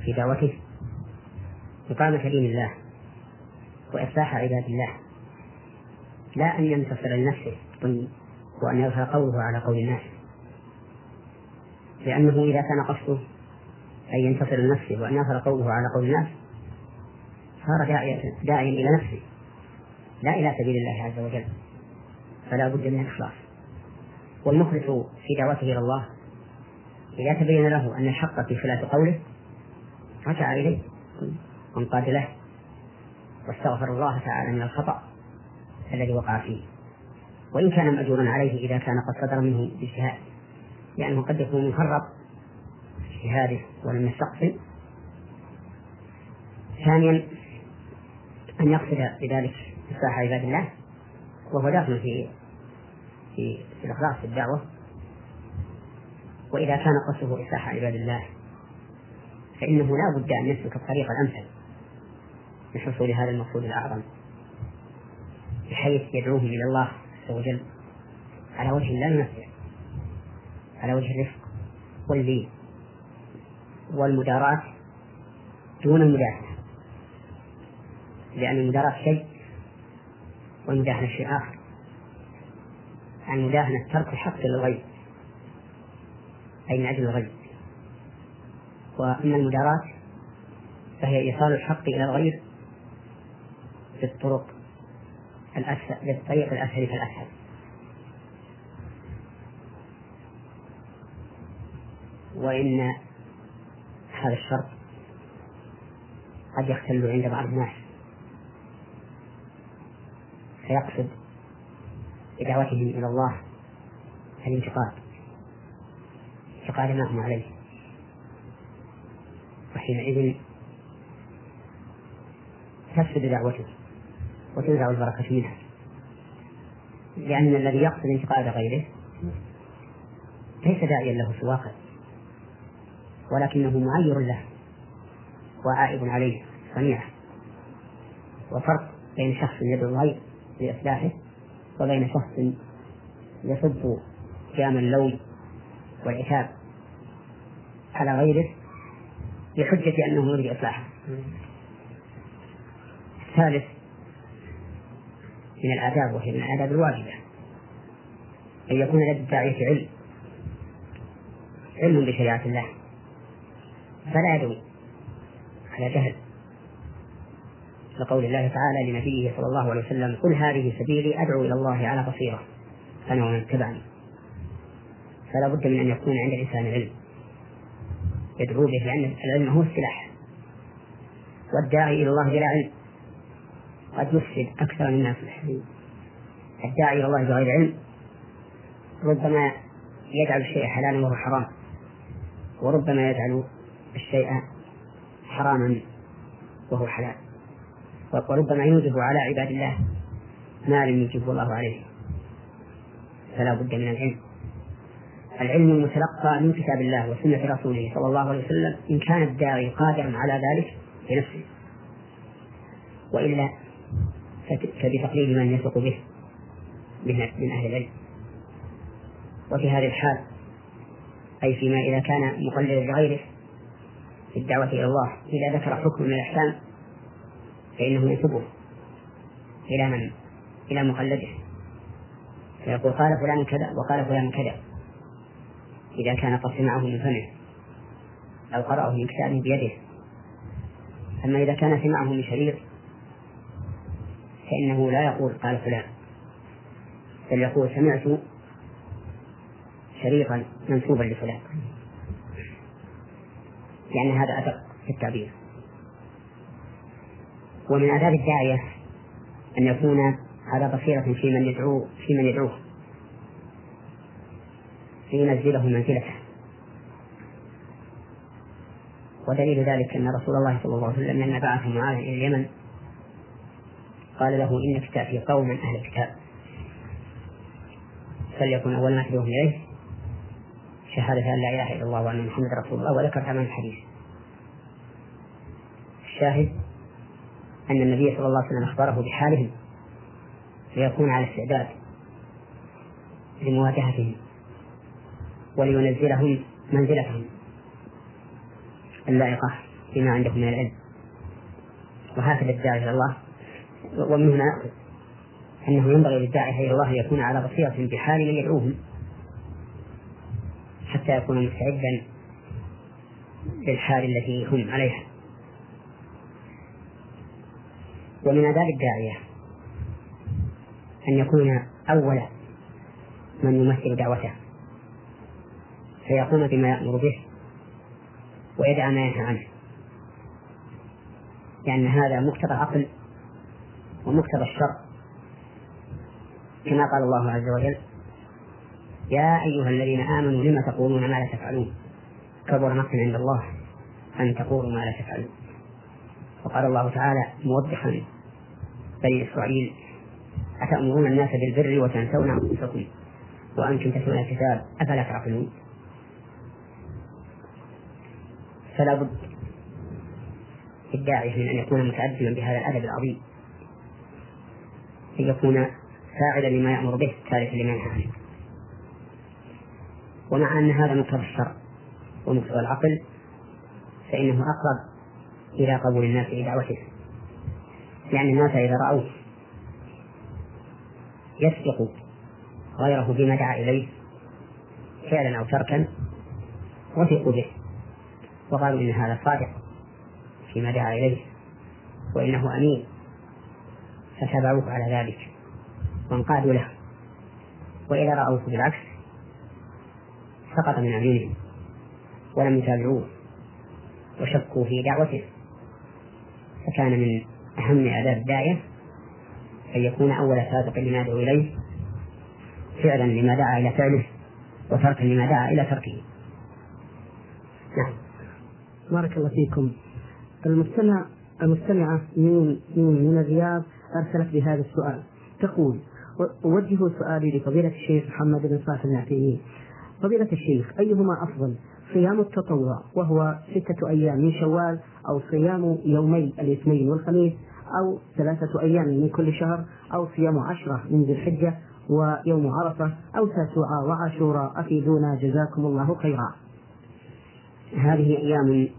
S2: في دعوته. إقامة دين الله وإصلاح عباد الله. لا أن ينتصر لنفسه وأن يظهر قوله على قول الناس. لأنه إذا كان قصده أن ينتصر لنفسه وأن يظهر قوله على قول الناس صار داعيا إلى نفسه لا إلى سبيل الله عز وجل. فلا بد من الإخلاص. والمخلص في دعوته إلى الله. إذا تبين له أن الحق في خلاف قوله رجع إليه وانقاد له واستغفر الله تعالى من الخطأ الذي وقع فيه. وإن كان مأجورا عليه إذا كان قد صدر منه اجتهاد لأنه قد يكون مفرط في اجتهاده ولم يستقصد. ثانيا أن يقصد بذلك إصلاح عباد الله وهو داخل في في الإخلاص في الدعوة. وإذا كان قصده إصلاح عباد الله فإنه لا بد أن يسلك الطريق الأمثل لحصول هذا المقصود الأعظم بحيث يدعوهم إلى الله عز وجل على وجه لا يمثل على وجه الرفق واللين والمداراة دون المداهنة لأن المداراة شيء والمداهنة شيء آخر. المداهنة ترك الحق للغير أي من أجل الغير وأما المداراة فهي إيصال الحق إلى الغير بالطرق الأسهل بالطريق الأسهل فالأسهل. وإن هذا الشرط قد يختل عند بعض الناس فيقصد بدعوتهم إلى الله الانتقاد انتقاد ما هم عليه. وحينئذ تفسد دعوته وتنزع البركة منها. لأن الذي يقصد انتقاد غيره ليس داعيا له في الواقع ولكنه معير له وعائب عليه صنيعة. وفرق بين شخص يدعو الغير لإصلاحه وبين شخص يصب جام اللوم والعتاب على غيره بحجة أنه يريد إصلاحه. الثالث من الآداب وهي من الآداب الواجبة أن يكون لدى الداعية علم علم بشريعة الله. فلا يدعو على جهل. لقول الله تعالى لنبيه صلى الله عليه وسلم قل هذه سبيلي أدعو إلى الله على بصيرة أنا ومن اتبعني. فلا بد من أن يكون عند الإنسان علم. يدعو به لأن العلم هو السلاح. والداعي إلى الله بلا علم قد يفسد أكثر من يصلح الداعي إلى الله بغير علم ربما يجعل الشيء حلالا وهو حرام وربما يجعل الشيء حراما وهو حلال. وربما يوجب على عباد الله ما لم يجب الله عليه. فلا بد من العلم. العلم المتلقى من كتاب الله وسنة رسوله صلى الله عليه وسلم إن كان الداعي قادرا على ذلك بنفسه وإلا فبتقليد من يثق به من من أهل العلم. وفي هذه الحال أي فيما إذا كان مقلدا لغيره في الدعوة إلى الله إذا ذكر حكم من الأحكام فإنه ينسبه إلى من؟ إلى مقلده فيقول قال فلان كذا وقال فلان كذا. إذا كان قد سمعه من فمه أو قرأه من كتابه بيده. أما إذا كان سمعه من شريط فإنه لا يقول قال فلان بل يقول سمعت شريطا منسوبا لفلان. لأن هذا أدق في التعبير. ومن آداب الداعية أن يكون على بصيرة في من يدعو في من يدعوه. لينزله منزلته. ودليل ذلك أن رسول الله صلى الله عليه وسلم لما بعث معاذ إلى اليمن قال له إنك تأتي قوما أهل الكتاب. فليكن أول ما تدعوهم إليه شهادة أن لا إله إلا الله وأن محمد رسول الله وذكر ثمان الحديث. الشاهد أن النبي صلى الله عليه وسلم أخبره بحالهم ليكون على استعداد لمواجهتهم ولينزلهم منزلتهم اللائقة بما عندكم من العلم. وهكذا الداعي إلى الله. ومن هنا أنه ينبغي للداعي إلى الله أن يكون على بصيرة بحال من يدعوهم حتى يكون مستعدا للحال التي هم عليها. ومن آداب الداعية أن يكون أول من يمثل دعوته فيقوم بما يأمر به ويدع ما ينهى عنه. لأن هذا مقتضى العقل ومقتضى الشرع كما قال الله عز وجل يا أيها الذين آمنوا لم تقولون ما لا تفعلون؟ كبر مقتا عند الله أن تقولوا ما لا تفعلون. وقال الله تعالى موضحا بني إسرائيل. أتأمرون الناس بالبر وتنسون أنفسكم؟ وأنتم تتلون الكتاب أفلا تعقلون؟ فلا بد للداعية من أن يكون متأدبا بهذا الأدب العظيم. أن يكون فاعلا لما يأمر به تاركا لما ينهى عنه. ومع أن هذا مقتضى الشرع ومقتضى العقل فإنه أقرب إلى قبول الناس لدعوته لأن الناس إذا رأوه يسبق غيره بما دعا إليه فعلا أو تركا وثقوا به وقالوا إن هذا صادق فيما دعا إليه وإنه أمين فتابعوه على ذلك وانقادوا له. وإذا رأوه بالعكس سقط من أعينهم ولم يتابعوه وشكوا في دعوته فكان من أهم آداب الداعية أن يكون أول سابق لما يدعو إليه فعلا لما دعا إلى فعله وتركا لما دعا إلى تركه.
S1: نعم. بارك الله فيكم. المستمع المستمعة من من من الرياض أرسلت بهذا السؤال. تقول أوجه سؤالي لفضيلة الشيخ محمد بن صالح العثيمين فضيلة الشيخ أيهما أفضل؟ صيام التطوع وهو ستة أيام من شوال أو صيام يومي الاثنين والخميس أو ثلاثة أيام من كل شهر أو صيام عشرة من ذي الحجة ويوم عرفة أو تاسوعة وعاشوراء أفيدونا جزاكم الله خيرا.
S2: هذه أيام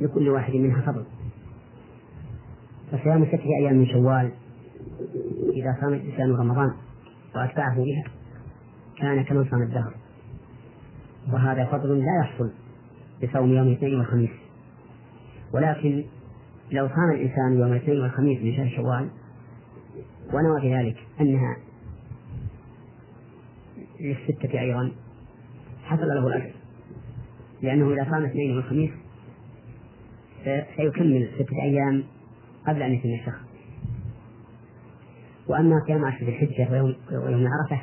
S2: لكل واحد منها فضل. فصيام ستة أيام من شوال إذا صام الإنسان رمضان وأتبعه بها كان كمن صام الدهر. وهذا فضل لا يحصل. بصوم يوم الاثنين والخميس. ولكن لو صام الإنسان يوم الاثنين والخميس من شهر شوال ونوى بذلك أنها للستة أيضا حصل له الأجر. لأنه إذا صام الاثنين والخميس سيكمل ستة أيام قبل أن يتم الشهر. وأما صيام عشر ذي الحجة ويوم, عرفة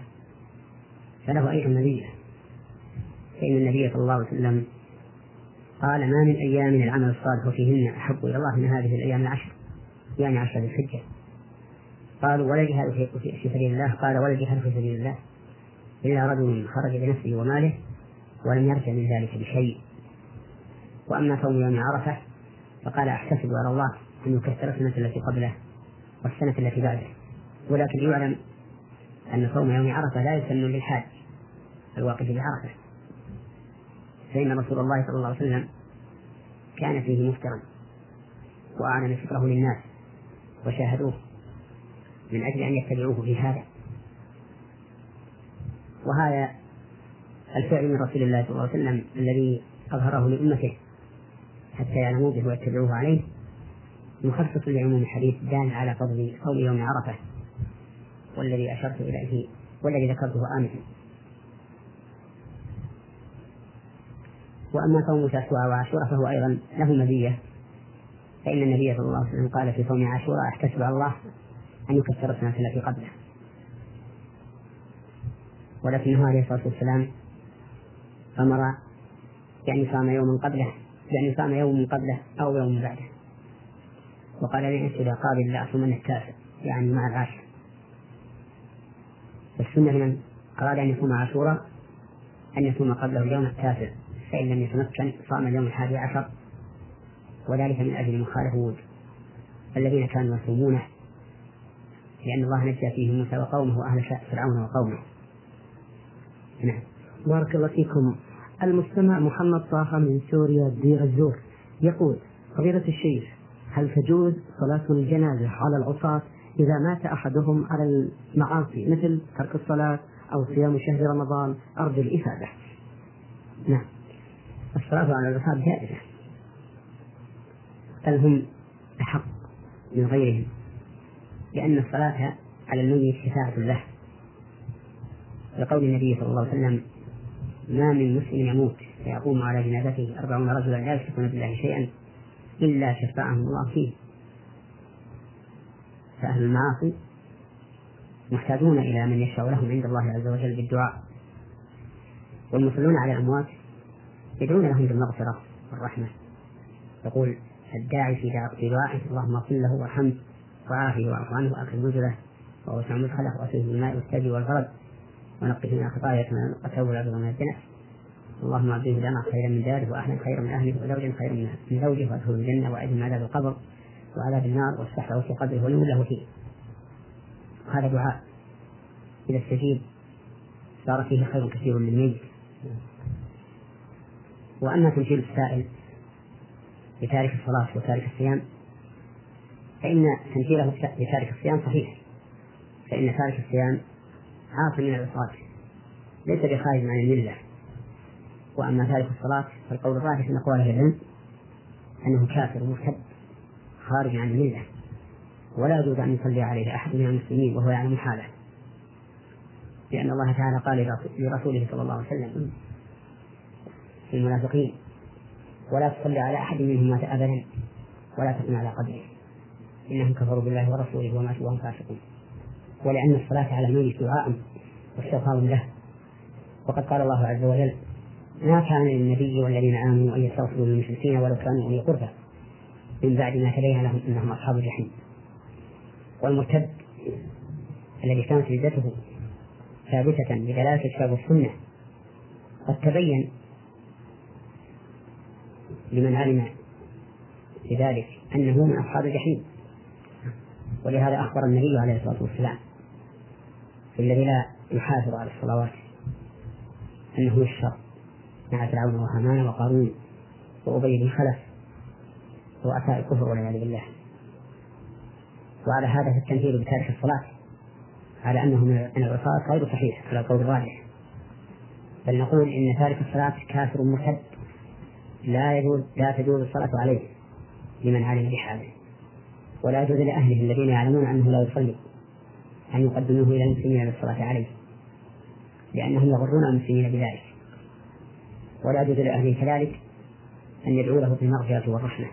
S2: فله أيضا مزية فإن النبي صلى الله عليه وسلم قال ما من أيام العمل الصالح فيهن أحب إلى الله من هذه الأيام العشر يعني عشر ذي الحجة. قالوا ولا جهاد في سبيل الله قال ولا جهاد في سبيل الله إلا رجل خرج بنفسه وماله ولم يرجع من ذلك بشيء. وأما صوم يوم عرفة فقال أحتسب على الله أن يكثر السنة التي قبله والسنة التي بعده. ولكن يعلم أن صوم يوم عرفة لا يسن للحاج الواقف بعرفة. فإن رسول الله صلى الله عليه وسلم كان فيه مفترا وأعلن فكره للناس وشاهدوه من أجل أن يتبعوه في هذا. وهذا الفعل من رسول الله صلى الله عليه وسلم الذي أظهره لأمته حتى يعلموا به ويتبعوه عليه مخصص لعموم الحديث دال على فضل صوم يوم عرفة والذي أشرت إليه والذي ذكرته آنفا وأما صوم تاسوعة وعاشوراء فهو أيضا له مزية. فإن النبي صلى الله عليه وسلم قال في صوم عاشوراء أحتسب على الله أن يكفر السنة التي قبله. ولكنه عليه الصلاة والسلام أمر يعني صام يوما قبله يعني صام يوم قبله أو يوم بعده. وقال لي أنت إذا قابل لأصومن التاسع يعني مع العاشر. السنة من أراد أن يصوم عاشوراء أن يصوم قبله اليوم التاسع فإن لم يتمكن صام اليوم الحادي عشر وذلك من أجل مخالفة الذين كانوا يصومونه لأن الله نجى فيه موسى وقومه وأهل فرعون وقومه.
S1: نعم. بارك الله فيكم. المستمع محمد طه من سوريا دير الزور يقول فضيلة الشيخ هل تجوز صلاة الجنازة على العصاة إذا مات أحدهم على المعاصي مثل ترك الصلاة أو صيام شهر رمضان؟ أرجو الإفادة.
S2: نعم. الصلاة على العصاة جائزة. بل هم أحق من غيرهم لأن الصلاة على الميت شفاعة له. لقول النبي صلى الله عليه وسلم ما من مسلم يموت فيقوم على جنازته أربعون رجلا لا يشركون بالله شيئا إلا شفعهم الله فيه. فأهل المعاصي محتاجون إلى من يشفع لهم عند الله عز وجل بالدعاء والمصلون على الأموات يدعون لهم بالمغفرة والرحمة. يقول الداعي في دعائه اللهم اغفر له وارحمه وعافه واعف عنه وأكرم نزله ووسع مدخله واسله بالماء والثلج والبرد ونقه من الخطايا كما نقى الثوب الابيض من الدنس اللهم أعطيه دما خيرا من داره وأهلا خيرا من أهله وزوجا خيرا من زوجه وأدخله الجنة وأعد من عذاب القبر وعذاب النار وافتح له في قبره وليمن له فيه. هذا دعاء. إذا استجيب صار فيه خير كثير للميت وأما تمثيل السائل بتارك الصلاة وتارك الصيام فإن تمثيله بتارك الصيام صحيح. فإن تارك الصيام عاصم من العصاة ليس بخارج عن الملة. وأما تارك الصلاة فالقول الراجح من أقوال العلم أنه كافر مرتد خارج عن الملة. ولا يجوز أن يصلي عليه أحد من المسلمين وهو يعلم حاله. لأن الله تعالى قال لرسوله صلى الله عليه وسلم في المنافقين ولا تصلي على أحد منهم مات أبدا ولا تقم على قدره. إنهم كفروا بالله ورسوله وماتوا وهم فاسقون. ولأن الصلاة على الميت دعاء واستغفار له. وقد قال الله عز وجل ما كان للنبي والذين آمنوا أن يستغفروا للمشركين ولو كانوا أولي قربى. من بعد ما تبين لهم أنهم أصحاب الجحيم. والمرتد الذي كانت ردته ثابتة بدلالة الكتاب والسنة قد تبين لمن علم بذلك أنه من أصحاب الجحيم. ولهذا أخبر النبي عليه الصلاة والسلام في الذي لا يحافظ على الصلوات أنه يشفر مع فرعون وهامان وقارون وأبي بن خلف رؤساء الكفر والعياذ بالله. وعلى هذا فالتنفيذ بتارك الصلاة على أنه من العصاة غير صحيح على القول الراجح. بل نقول إن تارك الصلاة كافر مرتد. لا يجوز لا تجوز الصلاة عليه لمن علم بحاله. ولا يجوز لأهله الذين يعلمون أنه لا يصلي أن يقدموه إلى المسلمين للصلاة عليه لأنهم يغرون المسلمين بذلك. ولا يجوز لأهله كذلك أن يدعوا له بالمغفرة والرحمة.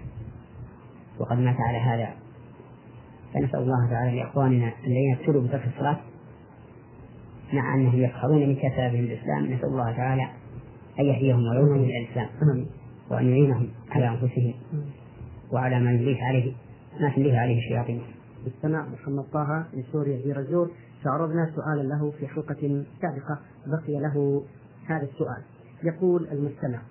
S2: وقد مات على هذا. فنسأل الله تعالى لإخواننا الذين ابتلوا بترك الصلاة مع أنهم يسخرون من كتابهم الإسلام. نسأل الله تعالى أن يهديهم ويعونهم إلى الإسلام. وأن يعينهم على أنفسهم وعلى ما يمليه عليه ما تمليه عليه الشياطين.
S1: السماء محمد طه من سوريا في رزور فعرضنا سؤالا له في حلقة سابقة بقي له هذا السؤال. يقول المستمع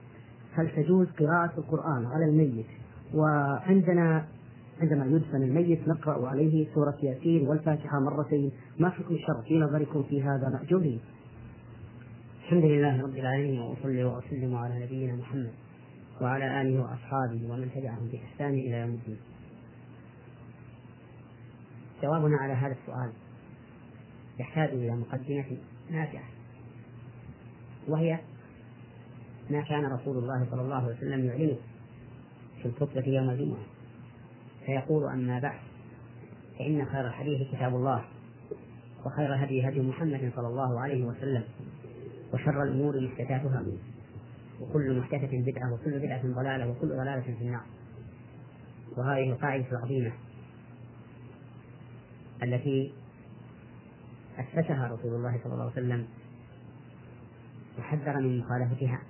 S1: هل تجوز قراءة القرآن على الميت؟ وعندنا عندما يدفن الميت نقرأ عليه سورة ياسين والفاتحة مرتين. ما حكم الشرع في نظركم في هذا مأجورين؟
S2: الحمد لله رب العالمين وأصلي وأسلم على نبينا محمد. وعلى آله وأصحابه ومن تبعهم بإحسان إلى يوم الدين. جوابنا على هذا السؤال يحتاج إلى مقدمة نافعة وهي ما كان رسول الله صلى الله عليه وسلم يعلنه في الخطبة يوم الجمعة فيقول أما بعد فإن خير الحديث كتاب الله وخير الهدي هدي محمد صلى الله عليه وسلم وشر الأمور محدثاتها. وكل محدثة بدعة وكل بدعة ضلالة وكل ضلالة في النار. وهذه القاعدة العظيمة التي أسسها رسول الله صلى الله عليه وسلم وحذر من مخالفتها.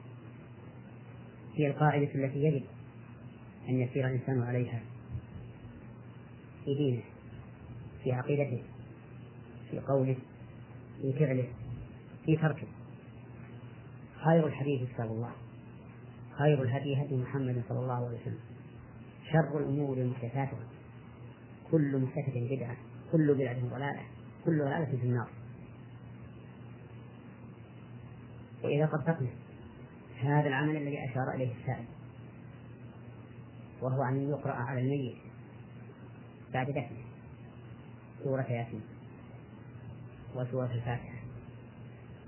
S2: هي القاعدة التي يجب أن يسير الإنسان عليها في دينه في عقيدته في قوله في فعله في تركه. خير الحديث كتاب الله. خير الهدي هدي محمد صلى الله عليه وسلم. شر الأمور محدثاتها. كل محدثة بدعة كل بدعة ضلالة كل ضلالة في النار. وإذا طبقنا هذا العمل الذي أشار إليه السائل. وهو أن يقرأ على الميت. بعد دفنه. سورة ياسين. وسورة الفاتحة.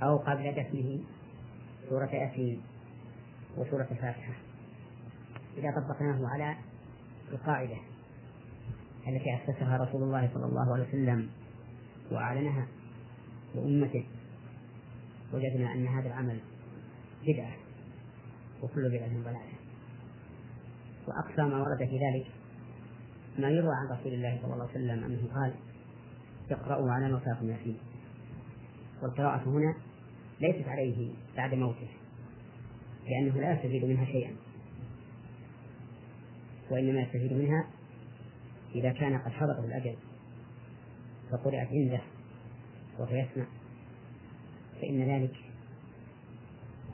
S2: أو قبل دفنه سورة ياسين وسورة الفاتحة. إذا طبقناه على القاعدة التي أسسها رسول الله صلى الله عليه وسلم وأعلنها لأمته وجدنا أن هذا العمل بدعة وكل بدعة ضلالة. وأقصى ما ورد في ذلك ما يروى عن رسول الله صلى الله عليه وسلم أنه قال اقرأوا على موتاكم ياسين. والقراءة هنا ليست عليه بعد موته لأنه لا يستفيد منها شيئا وإنما يستفيد منها إذا كان قد حضره الأجل فقرأت عنده وهو يسمع فإن ذلك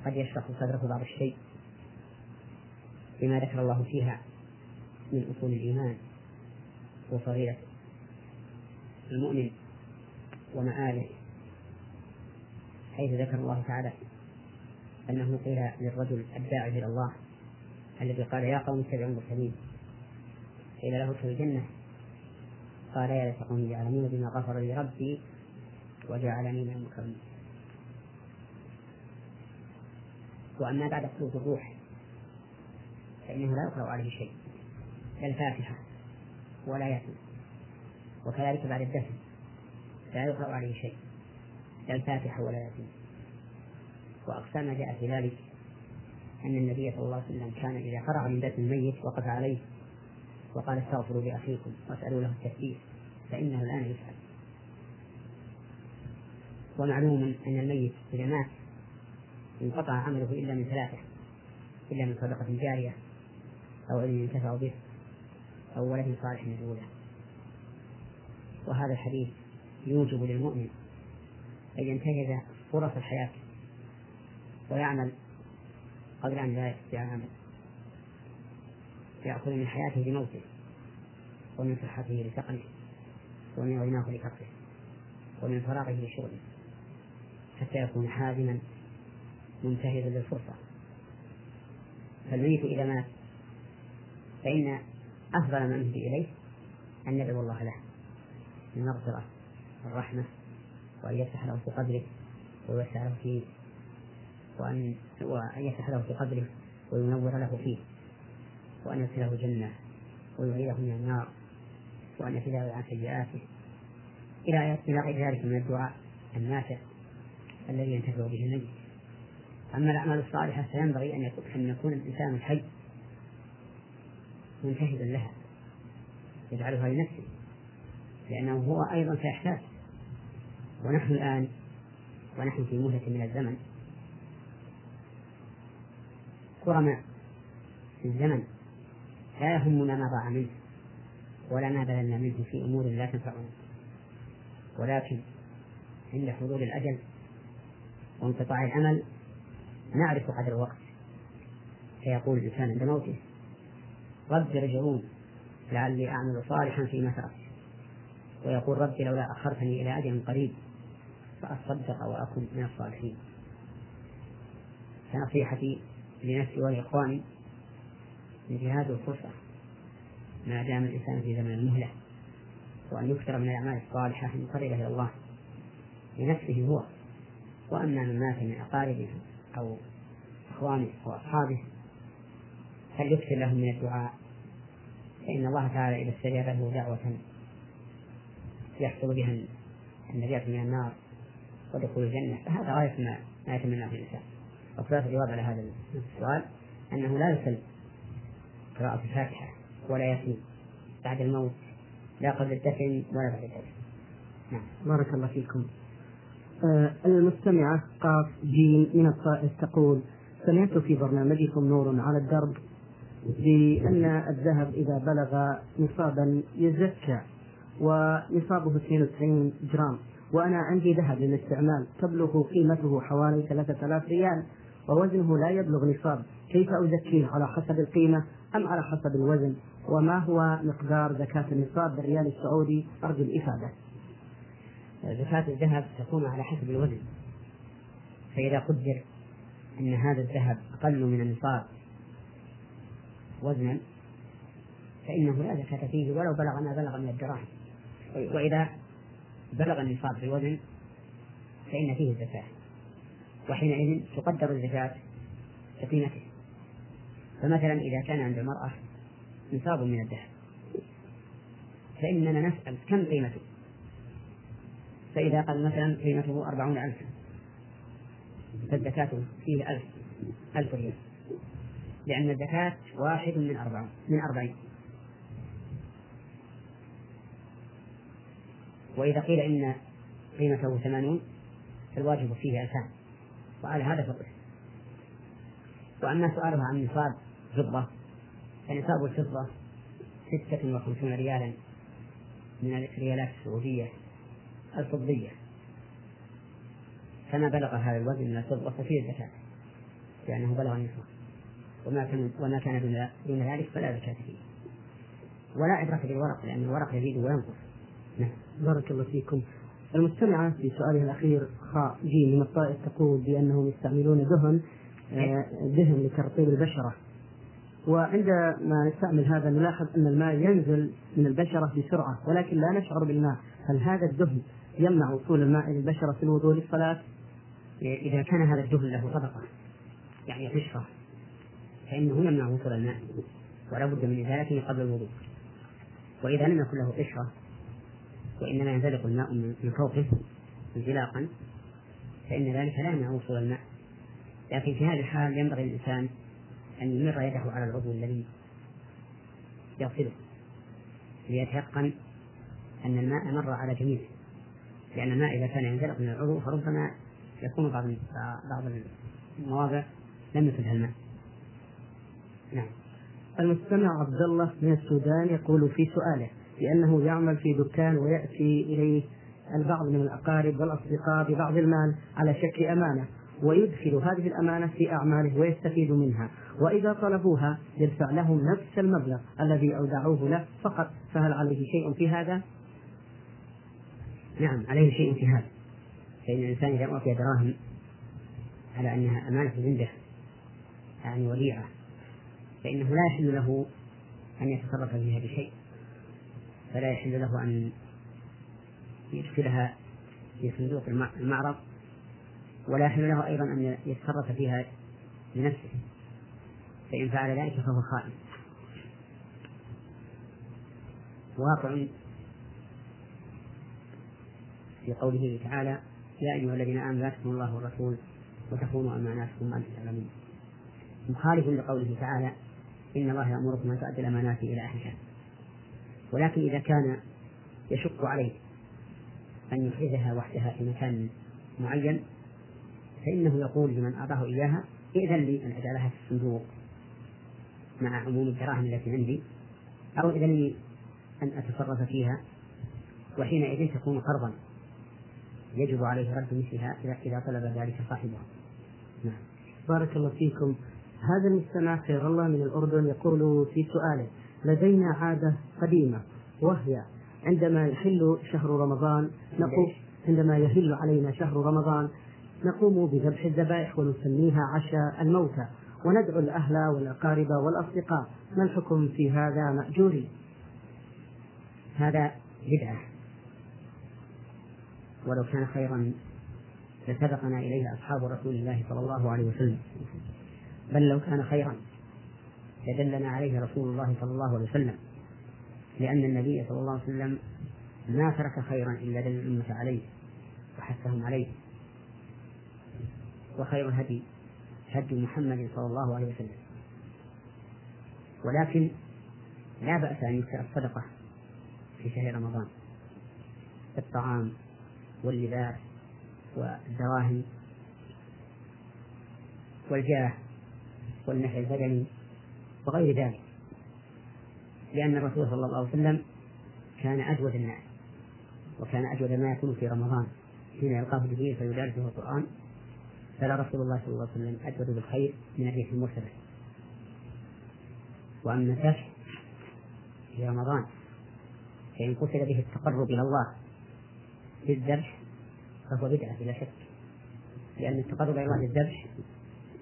S2: قد يشرح صدره بعض الشيء بما ذكر الله فيها من أصول الإيمان وفضيلة المؤمن ومآله. حيث ذكر الله تعالى أنه قيل للرجل الداعي إلى الله الذي قال يا قوم اتبعوا المرسلين. قيل له ادخل الجنة. قال يا ليت قومي يعلمون بما غفر لي ربي وجعلني من المكرمين. وأما بعد خلوص الروح فإنه لا يقرأ عليه شيء لا الفاتحة ولا يتم وكذلك بعد الدفن لا يقرأ عليه شيء. لا الفاتحة ولا يتم وأقصى ما جاء في ذلك أن النبي صلى الله عليه وسلم كان إذا فرغ من دفن الميت وقف عليه وقال استغفروا لأخيكم واسألوا له التثبيت فإنه الآن يسأل. ومعلوم أن الميت إذا مات انقطع عمله إلا من ثلاثة إلا من صدقة جارية أو علم ينتفع به أو ولد صالح يدعو له وهذا الحديث يوجب للمؤمن أن ينتهز فرص الحياة ويعمل قبل أن لا يستطيع العمل يأخذ من حياته لموته ومن صحته لسقمه ومن غناه لفقره ومن فراغه لشغله حتى يكون حازما منتهزا للفرصة. فالميت إذا مات فإن أفضل ما نهدي إليه أن ندعو الله له بالمغفرة والرحمة وأن يفتح له في قدره ويوسع له فيه وأن وأن يفتح له في قدره وينور له فيه وأن يدخله الجنة ويعيده من النار وأن يفداه عن سيئاته. إلى إلى غير ذلك من الدعاء النافع الذي ينتفع به الميت. أما الأعمال الصالحة فينبغي أن يكون أن يكون الإنسان الحي منتهزا لها يجعلها لنفسه لأنه هو أيضا سيحتاج ونحن الآن ونحن في مهلة من الزمن. كرماء في الزمن لا يهمنا ما ضاع منه ولا ما بذلنا منه في أمور لا تنفعنا. ولكن عند حضور الأجل وانقطاع الأمل نعرف قدر الوقت. فيقول الإنسان عند موته رب ارجعون لعلي أعمل صالحا فيما تركت ويقول رب لولا أخرتني إلى أجل قريب فأصدق وأكن من الصالحين. فنصيحتي لنفسي ولإخواني انتهاز الفرصة ما دام الإنسان في زمن المهلة وأن يكثر من الأعمال الصالحة المقربة إلى الله لنفسه هو. وأما من مات من أقاربه أو إخوانه وأصحابه فليكثر لهم من الدعاء. فإن الله تعالى إذا استجاب له دعوة يحصل بها النجاة من النار. ودخول الجنة. فهذا غاية ما ما يتمناه الإنسان وخلاصة الجواب على هذا السؤال أنه لا يسل قراءة الفاتحة ولا ياسين بعد الموت لا قبل الدفن ولا بعد الدفن.
S1: نعم. بارك الله فيكم. آه المستمعة قاف جيم من الطائف تقول سمعت في برنامجكم نور على الدرب بأن الذهب إذا بلغ نصابا يزكى ونصابه 92 جرام. وأنا عندي ذهب للاستعمال. تبلغ قيمته حوالي 3000 ريال ووزنه لا يبلغ نصاب. كيف أزكيه؟ على حسب القيمة أم على حسب الوزن؟ وما هو مقدار زكاة النصاب بالريال السعودي؟ أرجو الإفادة.
S2: زكاة الذهب تكون على حسب الوزن. فإذا قدر أن هذا الذهب أقل من النصاب وزنا فإنه لا زكاة فيه ولو بلغ ما بلغ من الدراهم. وإذا بلغ النصاب في الوزن فإن فيه الزكاة وحينئذ تقدر الزكاة بقيمته فمثلا إذا كان عند المرأة نصاب من الذهب فإننا نسأل كم قيمته؟ فإذا قال مثلا قيمته أربعون ألفا فالزكاة فيه ألف ألف ريال لأن الزكاة واحد من أربعين من أربعين. وإذا قيل إن قيمته ثمانون فالواجب فيه ألفان. وعلى هذا فقه وأما سؤالها عن نصاب فضة فنصاب الفضة ستة وخمسون ريالا من الريالات السعودية الفضية. فما بلغ هذا الوزن من الفضة ففيه الزكاة لأنه بلغ النصاب. وما كان وما كان دون ذلك فلا زكاة فيه. ولا عبرة بالورق لأن الورق يزيد وينقص.
S1: بارك الله فيكم. المستمعة في سؤالها الأخير خاء جيم من الطائف تقول بأنهم يستعملون دهن آه، دهن لترطيب البشرة. وعندما نستعمل هذا نلاحظ أن الماء ينزل من البشرة بسرعة ولكن لا نشعر بالماء. هل هذا الدهن يمنع وصول الماء إلى البشرة في الوضوء للصلاة؟
S2: إذا كان هذا الدهن له طبقة يعني قشرة فإنه يمنع وصول الماء ولا بد من إزالته قبل الوضوء. وإذا لم يكن له قشرة وإنما ينزلق الماء من فوقه انزلاقا فإن ذلك لا يمنع وصول الماء. لكن في هذه الحال ينبغي للإنسان أن يمر يده على العضو الذي يغسله ليتيقن أن الماء مر على جميعه. لأن الماء إذا كان ينزلق من العضو فربما يكون بعض بعض المواضع لم يفدها الماء.
S1: نعم. المستمع عبد الله من السودان يقول في سؤاله بأنه يعمل في دكان ويأتي إليه البعض من الأقارب والأصدقاء ببعض المال على شكل أمانة ويدخل هذه الأمانة في أعماله ويستفيد منها. وإذا طلبوها يدفع لهم نفس المبلغ الذي أودعوه له فقط. فهل عليه شيء في هذا؟
S2: نعم عليه شيء في هذا. فإن الإنسان إذا أعطي دراهم على أنها أمانة عنده يعني وديعة فإنه لا يحل له أن يتصرف فيها بشيء. فلا يحل له أن يدخلها في صندوق المعرض ولا يحل له أيضا أن يتصرف فيها بنفسه فإن فعل ذلك فهو خائن. واقع في قوله تعالى يا أيها الذين آمنوا لا تكونوا الله والرسول وتخونوا أماناتكم وأنتم تعلمون مخالف لقوله تعالى إن الله يأمركم أن تؤدوا الأمانات إلى أهلها ولكن إذا كان يشق عليه أن يحرزها وحدها في مكان معين فإنه يقول لمن أعطاه إياها ائذن لي أن أجعلها في الصندوق مع عموم الدراهم التي عندي أو ائذن لي أن أتصرف فيها وحينئذ تكون قرضا يجب عليه رد مثلها إذا طلب ذلك صاحبها.
S1: نعم. بارك الله فيكم. هذا المستمع خير الله من الأردن يقول في سؤاله لدينا عادة قديمة وهي عندما يحل شهر رمضان نقول عندما يهل علينا شهر رمضان نقوم بذبح الذبائح ونسميها عشاء الموتى وندعو الأهل والأقارب والأصدقاء ما الحكم في هذا مأجوري؟
S2: هذا بدعة. ولو كان خيرا لسبقنا إليه أصحاب رسول الله صلى الله عليه وسلم. بل لو كان خيرا لدلنا عليه رسول الله صلى الله عليه وسلم لأن النبي صلى الله عليه وسلم ما ترك خيرا إلا دل الأمة عليه وحثهم عليه وخير الهدي هدي محمد صلى الله عليه وسلم. ولكن لا بأس أن يكثر الصدقة في شهر رمضان الطعام واللباس والدراهم والجاه والنفع البدني وغير ذلك. لأن الرسول صلى الله عليه وسلم كان أجود الناس وكان أجود ما يكون في رمضان. حين يلقاه جبريل فيدارسه القرآن فلا رسول الله صلى الله عليه وسلم أجود بالخير من الريح المرسلة. وأما الذبح في رمضان فإن قصد به التقرب إلى الله بالذبح فهو بدعة بلا شك. لأن التقرب إلى الله بالذبح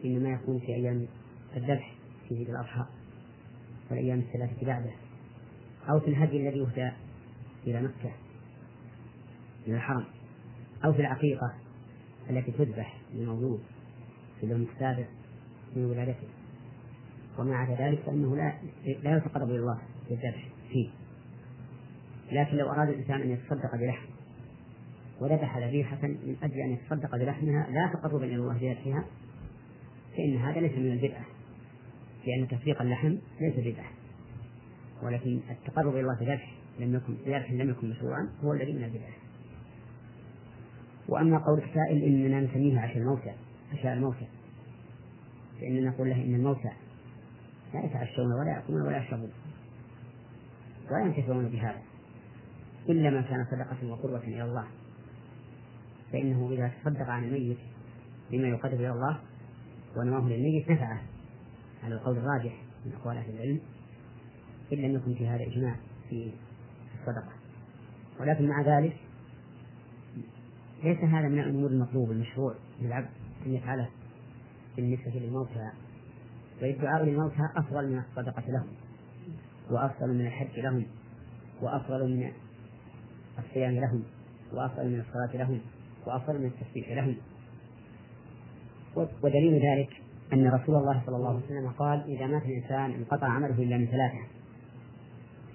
S2: إنما يكون في أيام الذبح في عيد الأضحى. والأيام الثلاثة بعده. أو في الهدي الذي يهدى إلى مكة إلى الحرم. أو في العقيقة التي تذبح للمولود في اليوم السابع من ولادته. وما عدا ذلك فإنه لا لا يتقرب إلى الله بالذبح فيه. لكن لو أراد الإنسان أن يتصدق بلحم وذبح ذبيحة من أجل أن يتصدق بلحمها لا تقربا إلى الله بذبحها فإن هذا ليس من البدعة. لأن تفريق اللحم ليس بدعة ولكن التقرب إلى الله بذبح لم يكن بذبح لم يكن مشروعا هو الذي من البدعة وأما قول السائل إننا نسميه عشاء الموتى عشاء الموتى. فإننا نقول له إن الموتى لا يتعشون ولا يأكلون ولا يشربون. ولا ينتفعون بهذا. إلا ما كان صدقة وقربة إلى الله. فإنه إذا تصدق عن الميت بما يقرب إلى الله ونواه للميت نفعه. على القول الراجح من أقوال أهل العلم إن لم يكن في هذا إجماع في الصدقة. ولكن مع ذلك ليس هذا من الأمور المطلوب المشروع للعبد أن يفعله بالنسبة للموتى والدعاء للموتى أفضل من الصدقة لهم وأفضل من الحج لهم وأفضل من الصيام لهم وأفضل من الصلاة لهم وأفضل من التسبيح لهم. ودليل ذلك أن رسول الله صلى الله عليه وسلم قال إذا مات الإنسان انقطع عمله إلا من ثلاثة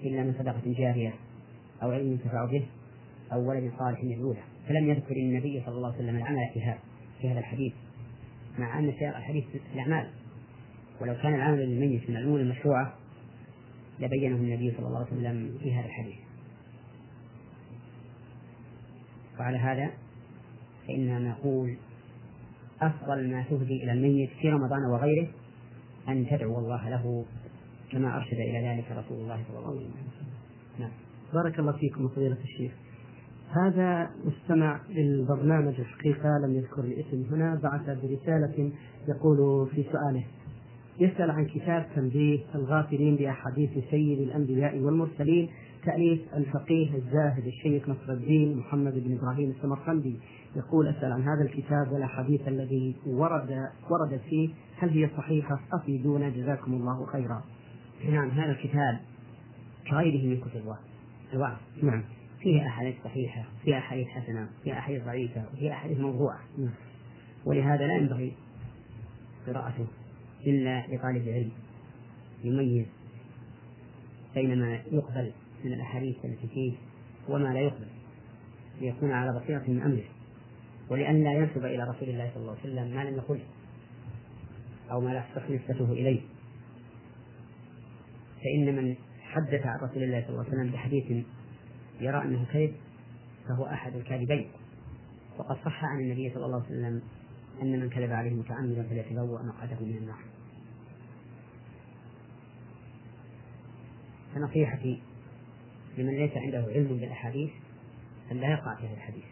S2: إلا من صدقة جارية أو علم ينتفع به أو ولد صالح يدعو له فلم يذكر النبي صلى الله عليه وسلم العمل في هذا في هذا الحديث مع أن سياق الحديث الأعمال. ولو كان العمل للميت من الأمور المشروعة لبينه النبي صلى الله عليه وسلم في هذا الحديث. وعلى هذا فإننا نقول أفضل ما تهدي إلى الميت في رمضان وغيره أن تدعو الله له كما أرشد إلى ذلك رسول الله صلى الله عليه وسلم.
S1: نعم. بارك الله فيكم فضيلة الشيخ. هذا مستمع للبرنامج الحقيقة لم يذكر الاسم هنا بعث برسالة يقول في سؤاله يسأل عن كتاب تنبيه الغافلين بأحاديث سيد الأنبياء والمرسلين تأليف الفقيه الزاهد الشيخ نصر الدين محمد بن إبراهيم السمرقندي يقول أسأل عن هذا الكتاب والأحاديث الذي ورد وردت فيه هل هي صحيحة أفيدونا جزاكم الله خيرا.
S2: نعم هذا الكتاب كغيره من كتب الوعظ. نعم. فيه أحاديث صحيحة، فيها أحاديث حسنة، فيها أحاديث ضعيفة، وفيها أحاديث موضوعة. نعم. ولهذا لا ينبغي قراءته إلا لطالب علم يميز بين ما يقبل من الأحاديث التي فيه وما لا يقبل ليكون على بصيرة من أمره. ولئلا لا ينسب إلى رسول الله صلى الله عليه وسلم ما لم يقله أو ما لا تصح نسبته إليه. فإن من حدث عن رسول الله صلى الله عليه وسلم بحديث يرى أنه كذب فهو أحد الكاذبين. وقد صح عن النبي صلى الله عليه وسلم أن من كذب عليه متعمدا فليتبوأ مقعده من النار. فنصيحتي لمن ليس عنده علم بالأحاديث أن لا يقع في هذا الحديث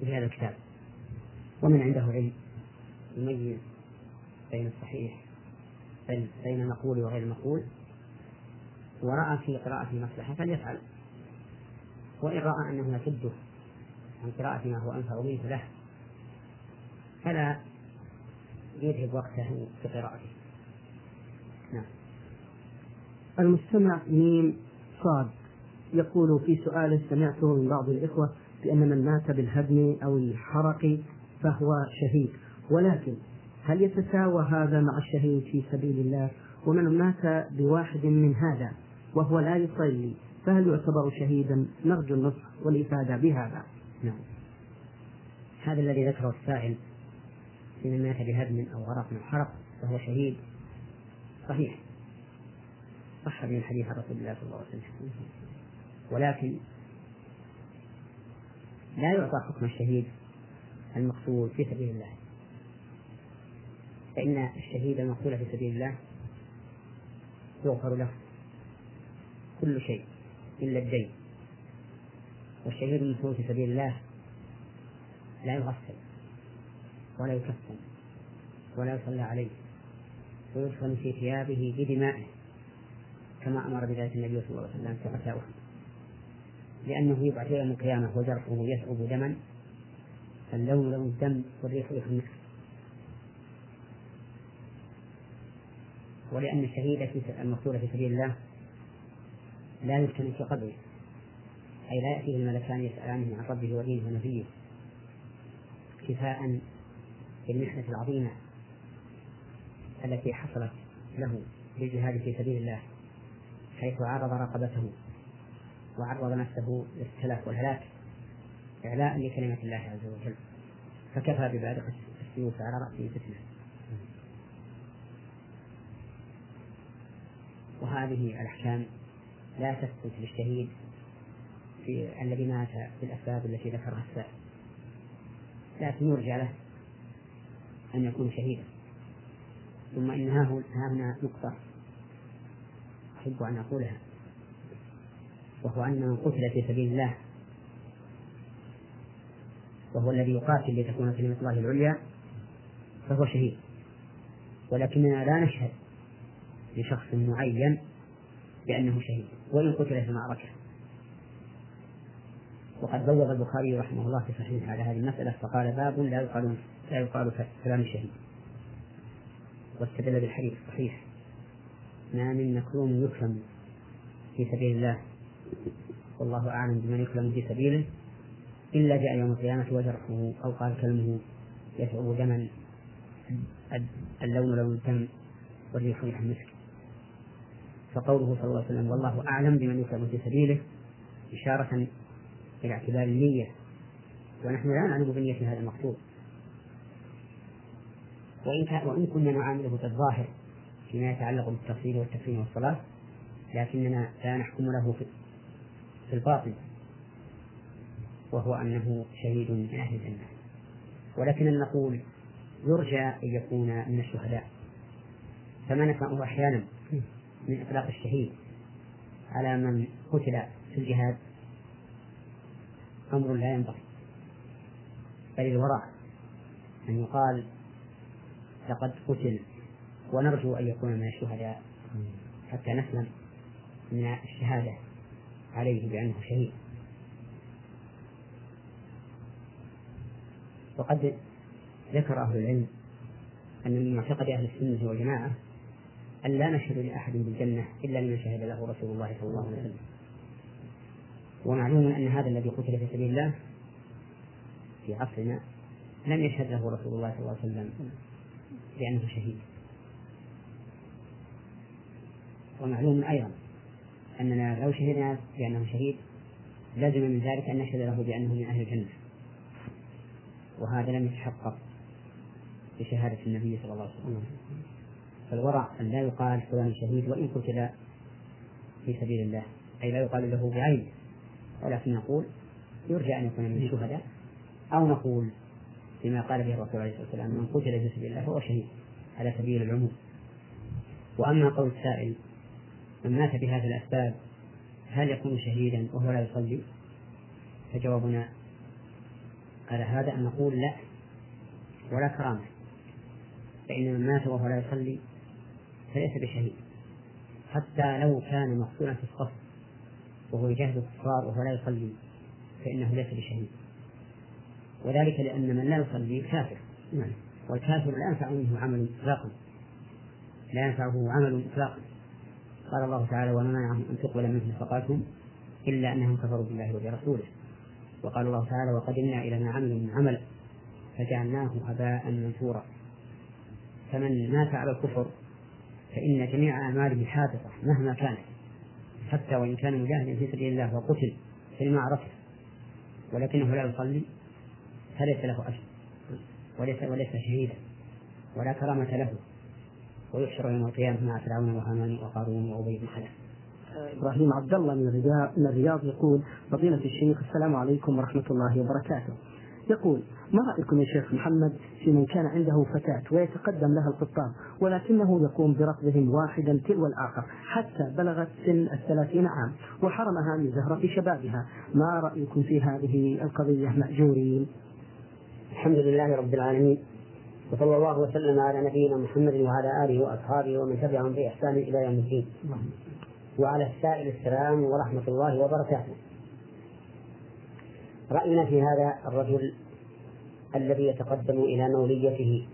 S2: في هذا الكتاب. ومن عنده علم يميز بين الصحيح بين المقول وغير المقول. ورأى في قراءة مصلحة فليفعل. وإن رأى أنه يصده عن قراءة ما هو أنفع منه له فلا يذهب وقته في قراءته
S1: نعم. المستمع ميم صاد يقول في سؤال سمعته من بعض الإخوة بأن من مات بالهدم أو الحرق فهو شهيد. ولكن هل يتساوى هذا مع الشهيد في سبيل الله؟ ومن مات بواحد من هذا وهو لا يصلي فهل يعتبر شهيدا؟ نرجو النصح والإفادة بهذا.
S2: نعم. هذا الذي ذكره السائل. من مات بهدم أو غرق أو حرق فهو شهيد. صحيح. صح من حديث رسول الله صلى الله عليه وسلم. ولكن لا يعطى حكم الشهيد المقتول في سبيل الله. فإن الشهيد المقتول في سبيل الله يغفر له كل شيء إلا الدين. والشهيد المقتول في سبيل الله لا يغسل ولا يكفن ولا يصلى عليه ويدفن في ثيابه بدمائه كما أمر بذلك النبي صلى الله عليه وسلم في أحد. لأنه يبعث يوم القيامة وجرحه يشعب دما اللون لون الدم والريح ريح المسك ولأن الشهيد المقتول في سبيل الله لا يفتن في قبره أي لا يأتيه الملكان يسألانه عن ربه ودينه ونبيه كفاء بالمحنة العظيمة التي حصلت له بالجهاد في سبيل الله حيث عرض رقبته وعرض نفسه للتلف والهلاك إعلاء لكلمة الله عز وجل فكفى ببالغة السيوف على رأسه فتنة. وهذه الأحكام لا تثبت للشهيد في الذي مات بالأسباب التي ذكرها السائل لكن يرجع له أن يكون شهيدا. ثم إن ها هنا نقطة أحب أن أقولها وهو أن من قتل في سبيل الله وهو الذي يقاتل لتكون كلمة الله العليا فهو شهيد. ولكننا لا نشهد لشخص معين بأنه شهيد وإن قتل في المعركة وقد بوب البخاري رحمه الله في صحيحه على هذه المسألة فقال باب لا يقال لا يقال كلام الشهيد واستدل بالحديث الصحيح. ما من مكروم يكرم في سبيل الله. والله أعلم بمن يكرم في سبيله. إلا جاء يوم القيامة وجرحه أو قال كلمه يشعر دما. اللون لون الدم والريح ريح المسك. فقوله صلى الله عليه وسلم والله أعلم بمن يكرم في سبيله. إشارة إلى اعتبار النية. ونحن لا نعلم بنية هذا المقصود. وإن وإن كنا نعامله بالظاهر فيما يتعلق بالتفصيل والتكفين والصلاة لكننا لا نحكم له في الباطن وهو أنه شهيد من أهل الجنة. ولكننا نقول يرجى أن يكون من الشهداء. فما نسمعه أحيانا من إطلاق الشهيد على من قتل في الجهاد. أمر لا ينبغي بل الوراء. أن يقال لقد قتل. ونرجو أن يكون من الشهداء. حتى نسلم من الشهادة عليه بأنه شهيد. وقد ذكر أهل العلم أن من معتقد أهل السنة والجماعة أن لا نشهد لأحد بالجنة إلا لمن شهد له رسول الله صلى الله عليه وسلم. ومعلوم أن هذا الذي قتل في سبيل الله في عصرنا لم يشهد له رسول الله صلى الله عليه وسلم. بأنه شهيد. ومعلوم أيضا أننا لو شهدنا بأنه شهيد لازم من ذلك أن نشهد له بأنه من أهل الجنة. وهذا لم يتحقق بشهادة النبي صلى الله عليه وسلم. فالورع أن لا يقال فلان شهيد وإن قتل في سبيل الله أي لا يقال له بعين ولكن نقول يرجى أن يكون من الشهداء أو نقول بما قال به الرسول عليه الصلاة والسلام من قتل في سبيل الله فهو شهيد على سبيل العموم. وأما قول السائل من مات بهذه الأسباب هل يكون شهيدا وهو لا يصلي؟ فجوابنا على هذا أن نقول لا ولا كرامة. فإن من مات وهو لا يصلي فليس بشهيد. حتى لو كان مقتولا في الصف وهو يجاهد الكفار وهو لا يصلي فإنه ليس بشهيد. وذلك لأن من لا يصلي كافر. نعم. والكافر لا ينفع منه عمل إطلاقا. لا ينفعه عمل إطلاقا. قال الله تعالى وما منعهم أن تقبل منهم نفقاتهم إلا أنهم كفروا بالله وبرسوله. وقال الله تعالى وقدمنا إلى ما عملوا من عمل فجعلناه هباء منثورا. فمن مات على الكفر فإن جميع أعماله حادثة مهما كانت حتى وإن كان مجاهدا في سبيل الله وقتل في المعركة ولكنه لا يصلي فليس له أجر. وليس وليس شهيدا. ولا كرامة له. ويحشر يوم القيامة مع فرعون وهامان وقارون وأبي بن خلف.
S1: إبراهيم عبد الله من من الرياض يقول فضيلة الشيخ السلام عليكم ورحمة الله وبركاته. يقول ما رأيكم يا شيخ محمد في من كان عنده فتاة ويتقدم لها القطان ولكنه يقوم برفضهم واحدا تلو الآخر حتى بلغت سن الثلاثين عام وحرمها من زهرة شبابها؟ ما رأيكم في هذه القضية مأجورين؟
S2: الحمد لله رب العالمين وصلى الله وسلم على نبينا محمد وعلى آله وأصحابه ومن تبعهم بإحسان إلى يوم الدين. وعلى السائل السلام ورحمة الله وبركاته. رأينا في هذا الرجل الذي يتقدم إلى موليته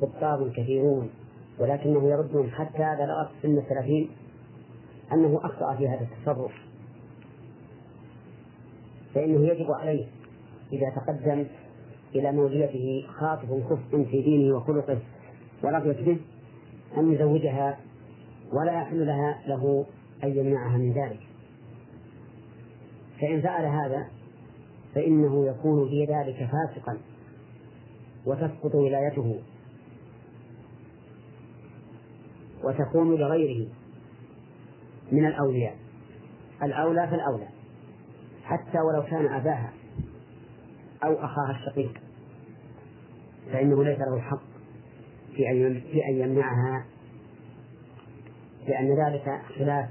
S2: خطاب كثيرون ولكنه يردهم حتى بلغت سن الثلاثين أنه أخطأ في هذا التصرف. فإنه يجب عليه إذا تقدم إلى موليته خاطب كفء في دينه وخلقه ورضيت به أن يزوجها ولا يحل لها له أن يمنعها من ذلك. فإن فعل هذا فإنه يكون في ذلك فاسقا وتسقط ولايته وتكون لغيره من الأولياء. الأولى فالأولى حتى ولو كان أباها أو أخاها الشقيق. فإنه ليس له الحق في أن في أن يمنعها لأن ذلك خلاف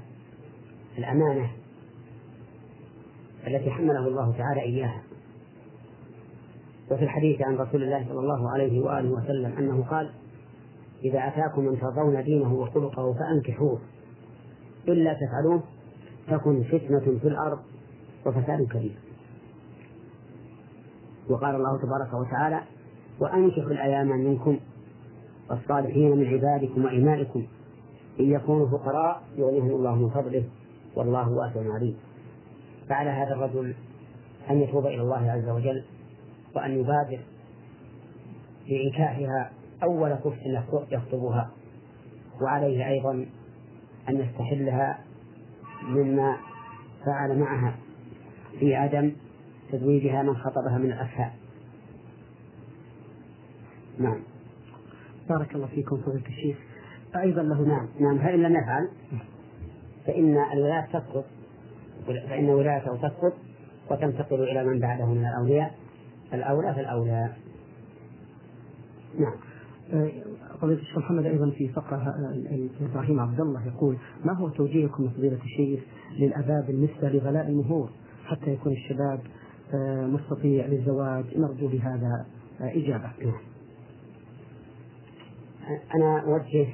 S2: الأمانة التي حمله الله تعالى إياها. وفي الحديث عن رسول الله صلى الله عليه وآله وسلم أنه قال إذا أتاكم من ترضون دينه وخلقه فأنكحوه إلا تفعلوه تكن فتنة في الأرض وفساد كبير. وقال الله تبارك وتعالى وأنكحوا الأيام منكم والصالحين من عبادكم وإمائكم إن يكونوا فقراء يغنيهم الله من فضله والله واسع عليم. فعلى هذا الرجل أن يتوب إلى الله عز وجل وأن يبادر بإنكاحها أول كفء يخطبها. وعليه أيضا أن يستحلها مما فعل معها في عدم تزويجها من خطبها من الأفهام نعم.
S1: بارك الله فيكم فضيلة الشيخ. أيضا له
S2: نعم. نعم فإن لم يفعل فإن الولاية تسقط فإن ولايته تسقط وتنتقل إلى من بعده من الأولياء الأولى فالأولى
S1: نعم. آه، فضيلة الشيخ محمد أيضا في فقرة آه، إبراهيم عبد الله يقول ما هو توجيهكم فضيلة الشيخ للآباء بالنسبة لغلاء المهور حتى يكون الشباب آه، مستطيع للزواج؟ نرجو بهذا إجابة.
S2: أنا أوجه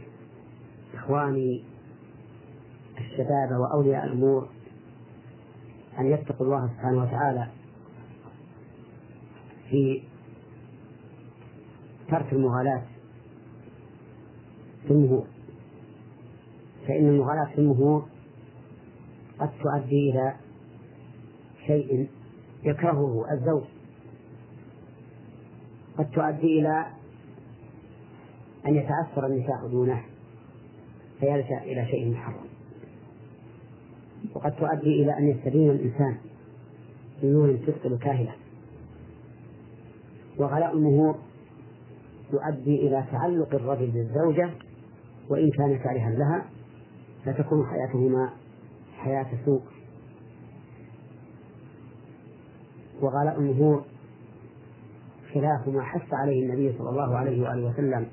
S2: إخواني الشباب وأولياء الأمور أن يتقوا الله سبحانه وتعالى في ترك المغالاة في المهور فإن المغالاة في المهور قد تؤدي إلى شيء يكرهه الزوج. قد تؤدي إلى أن يتعثر النساء دونه فيلجأ إلى شيء محرم. وقد تؤدي إلى أن يستدين الإنسان ديون تثقل كاهلة وغلاء المهور يؤدي إلى تعلق الرجل بالزوجة وإن كان كارها لها فتكون حياتهما حياة سوء. وغلاء المهور خلاف ما حث عليه النبي صلى الله عليه وآله وسلم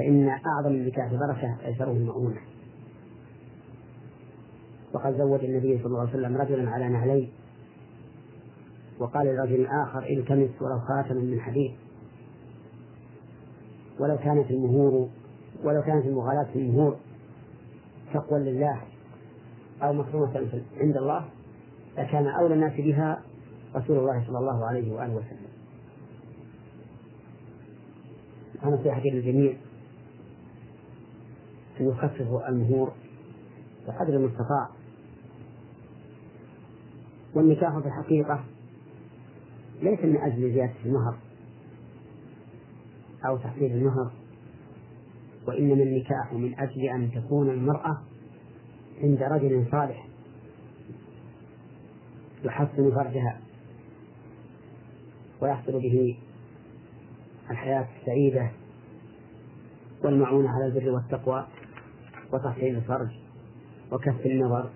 S2: فإن أعظم النكاح بركة أيسره المؤونة. وقد زوج النبي صلى الله عليه وسلم رجلا على نعلين. وقال لرجل آخر التمس ولو خاتما من حديد. ولو كانت المهور ولو كانت المغالاة في المهور تقوى لله أو مكرومة عند الله لكان أولى الناس بها رسول الله صلى الله عليه وآله وسلم. ونصيحتي للجميع. أن يخففوا المهور بقدر المستطاع والنكاح في الحقيقة ليس من أجل زيادة المهر أو تحصيل المهر وإنما النكاح من أجل أن تكون المرأة عند رجل صالح يحسن فرجها ويحصل به الحياة السعيدة والمعونة على البر والتقوى. وتحصيل الفرج وكف النظر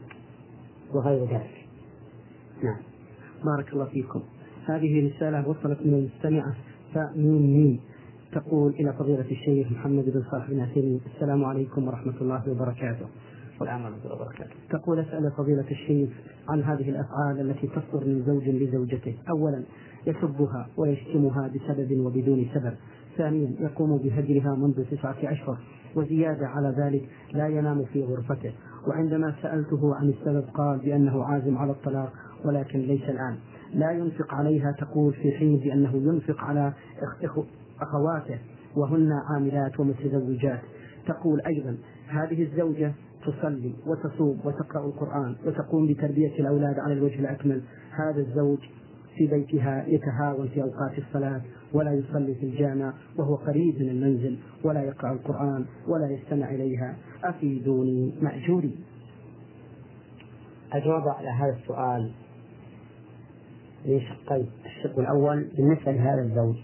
S2: وغير ذلك. نعم.
S1: بارك الله فيكم. هذه رسالة وصلت من المستمعة فمين مين. تقول إلى فضيلة الشيخ محمد بن صالح بن عثيمين. السلام عليكم ورحمة الله وبركاته.
S2: السلام ورحمة الله وبركاته.
S1: تقول أسأل فضيلة الشيخ عن هذه الأفعال التي تصدر من زوج لزوجته. أولا يسبها ويشتمها بسبب وبدون سبب. ثانيا يقوم بهجرها منذ تسعة أشهر وزيادة على ذلك لا ينام في غرفته. وعندما سألته عن السبب قال بأنه عازم على الطلاق ولكن ليس الآن. لا ينفق عليها تقول في حين بأنه ينفق على أخواته وهن عاملات ومتزوجات. تقول أيضا هذه الزوجة تصلي وتصوم وتقرأ القرآن وتقوم بتربية الأولاد على الوجه الأكمل. هذا الزوج في بيتها يتهاون في أوقات الصلاة ولا يصلي في الجامع وهو قريب من المنزل ولا يقرأ القرآن ولا يستمع إليها. أفيدوني مأجوري.
S2: الجواب على هذا السؤال من شقين. الشق الأول بالنسبة لهذا الزوج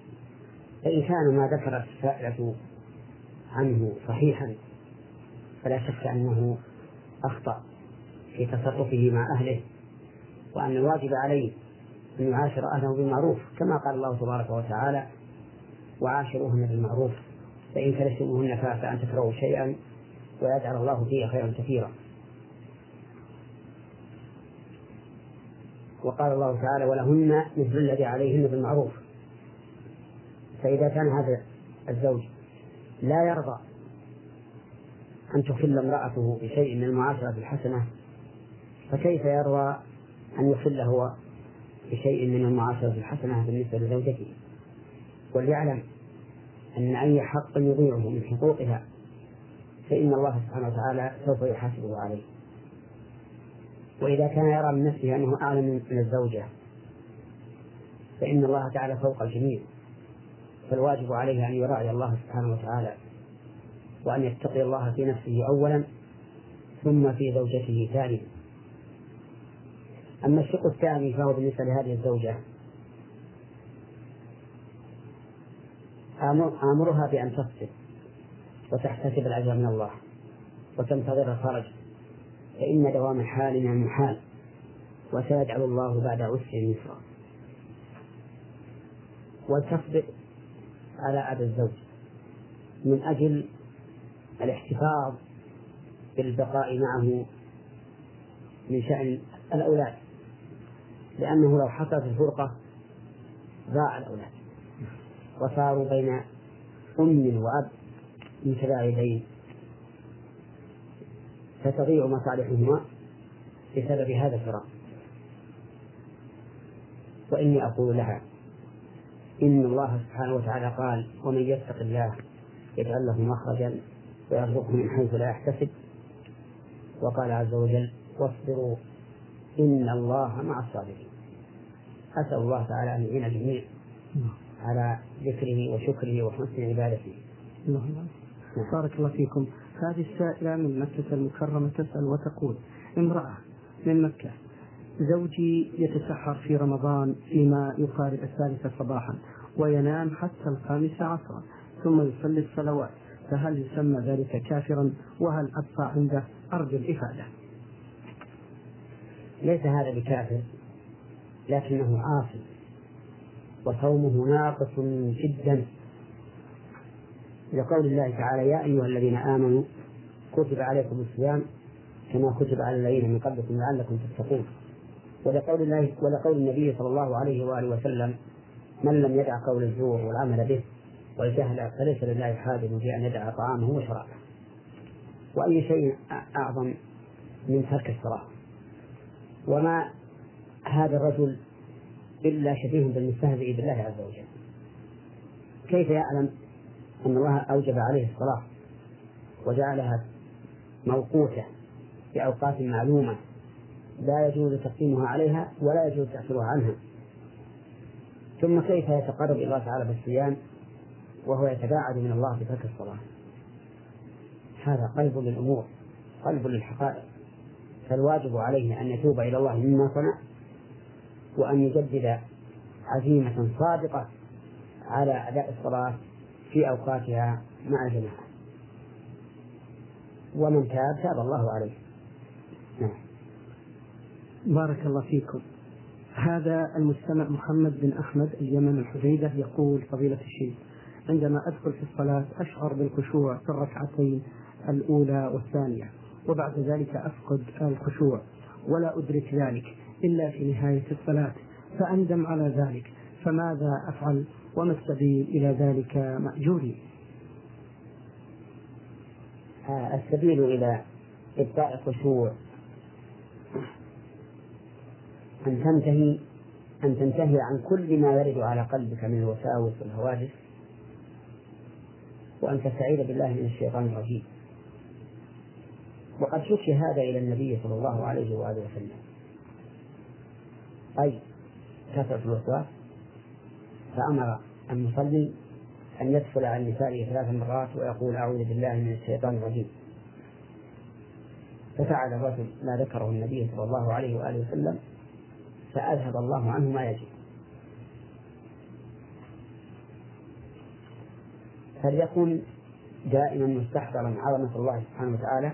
S2: فإن كان ما ذكر السائلة عنه صحيحا فلا شك أنه أخطأ في تصرفه مع أهله وأن الواجب عليه أن يعاشر أهله بالمعروف كما قال الله تبارك وتعالى وعاشروهن بالمعروف فإن كرهتموهن فعسى أن تكرهوا شيئا ويجعل الله فيه خيرا كثيرا. وقال الله تعالى ولهن مثل الذي عليهن بالمعروف. فإذا كان هذا الزوج لا يرضى أن تخل امرأته بشيء من المعاشرة الحسنة فكيف يرضى أن يخل هو بشيء من المعاشرة الحسنة بالنسبة لزوجته. وليعلم أن أي حق يضيعه من حقوقها فإن الله سبحانه وتعالى سوف يحاسبه عليه. وإذا كان يرى من نفسه أنه أعلم من الزوجة فإن الله تعالى فوق الجميع. فالواجب عليه أن يراعي الله سبحانه وتعالى وأن يتقي الله في نفسه أولا ثم في زوجته ثانيا. أما الشق الثاني فهو بالنسبة لهذه الزوجة. آمرها بأن تصبر وتحتسب الأجر من الله وتنتظر الفرج فإن دوام الحال من المحال وسيجعل الله بعد عسر يسرا. ولتصبر على أبي الزوج من أجل الاحتفاظ بالبقاء معه من شأن الأولاد. لأنه لو حصلت الفرقة ضاع الأولاد وصاروا بين أم وأب متباعدين فتضيع مصالحهما بسبب هذا الفراق. وإني أقول لها إن الله سبحانه وتعالى قال ومن يتق الله يجعل له مخرجا ويرزقه من حيث لا يحتسب. وقال عز وجل واصبروا إن الله مع الصابرين. أسأل الله تعالى أن يعين الجميع على ذكره وشكره وحسن عبادته.
S1: نعم. بارك الله فيكم. هذه السائلة من مكة المكرمة تسأل وتقول امرأة من مكة زوجي يتسحر في رمضان فيما يقارب الثالثة صباحا وينام حتى الخامسة عصرا ثم يصلي الصلوات فهل يسمى ذلك كافرا؟ وهل أبقى عنده أرجو الإفادة؟
S2: ليس هذا بكافر لكنه عاصي وصومه ناقص جدا. لقول الله تعالى يا أيها الذين آمنوا كتب عليكم الصيام كما كتب على الذين من قبلكم لعلكم تتقون. ولقول الله ولقول النبي صلى الله عليه وآله وسلم من لم يدع قول الزور والعمل به والجهل فليس لله حاجة في أن يدع طعامه وشرابه. وأي شيء أعظم من ترك الصلاة. وما هذا الرجل إلا شبيه بالمستهزئ بالله عز وجل. كيف يعلم أن الله أوجب عليه الصلاة وجعلها موقوتة في أوقات معلومة لا يجوز تقديمها عليها ولا يجوز تأخيرها عنها؟ ثم كيف يتقرب إلى الله تعالى بالصيام وهو يتباعد من الله بترك الصلاة؟ هذا قلب للأمور قلب للحقائق. فالواجب عليه أن يتوب إلى الله مما صنع وأن يجدد عزيمة صادقة على أداء الصلاة في أوقاتها مع الجماعة. ومن تاب تاب الله عليه. نعم.
S1: بارك الله فيكم. هذا المستمع محمد بن أحمد اليمن الحديدة يقول فضيلة الشيخ عندما أدخل في الصلاة أشعر بالخشوع في الركعتين الأولى والثانية. وبعد ذلك أفقد الخشوع. ولا أدرك ذلك إلا في نهاية الصلاة. فأندم على ذلك. فماذا أفعل؟ وما السبيل إلى ذلك مأجورين
S2: آه، السبيل إلى إبقاء الخشوع. أن تنتهي أن تنتهي عن كل ما يرد على قلبك من الوساوس والهواجس وأن تستعيذ بالله من الشيطان الرجيم. وقد شكي هذا إلى النبي صلى الله عليه وآله وسلم. أي كثرة الوسواس. فأمر المصلي أن يدخل على نسائه ثلاث مرات ويقول أعوذ بالله من الشيطان الرجيم. ففعل الرجل ما ذكره النبي صلى الله عليه وآله وسلم فأذهب الله عنه ما يجب. فليكن دائما مستحضرا عظمة الله سبحانه وتعالى؟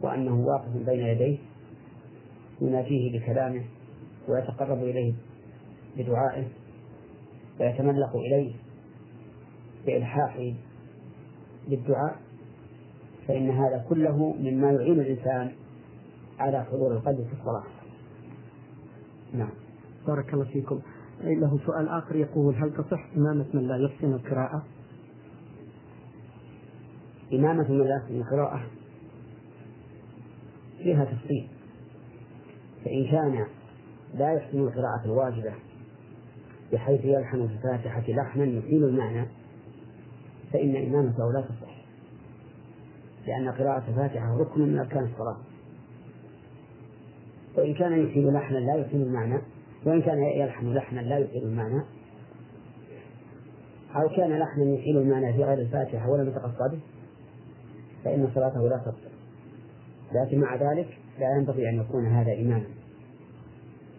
S2: وأنه واقف بين يديه يناديه بكلامه ويتقرب إليه بدعائه ويتملق إليه بإلحاحه بالدعاء فإن هذا كله مما يعين الإنسان على حضور القلب في الصلاة. نعم.
S1: بارك الله فيكم. له سؤال آخر يقول هل تصح إمامة من لا يحسن القراءة؟
S2: إمامة من لا يحسن القراءة؟ فيها تفصيل. فإن كان لا يحسن القراءة الواجبة بحيث يلحن في الفاتحة لحنا يحيل المعنى فإن إمامته لا تصح. لأن قراءة الفاتحة ركن من أركان الصلاة. وإن كان يحيل لحنا لا يحيل المعنى وإن كان يلحن لحنا لا يحيل المعنى أو كان لحنا يحيل المعنى في غير الفاتحة ولم يتقصده فإن صلاته لا تصح. لكن مع ذلك لا ينبغي أن يكون هذا إماما.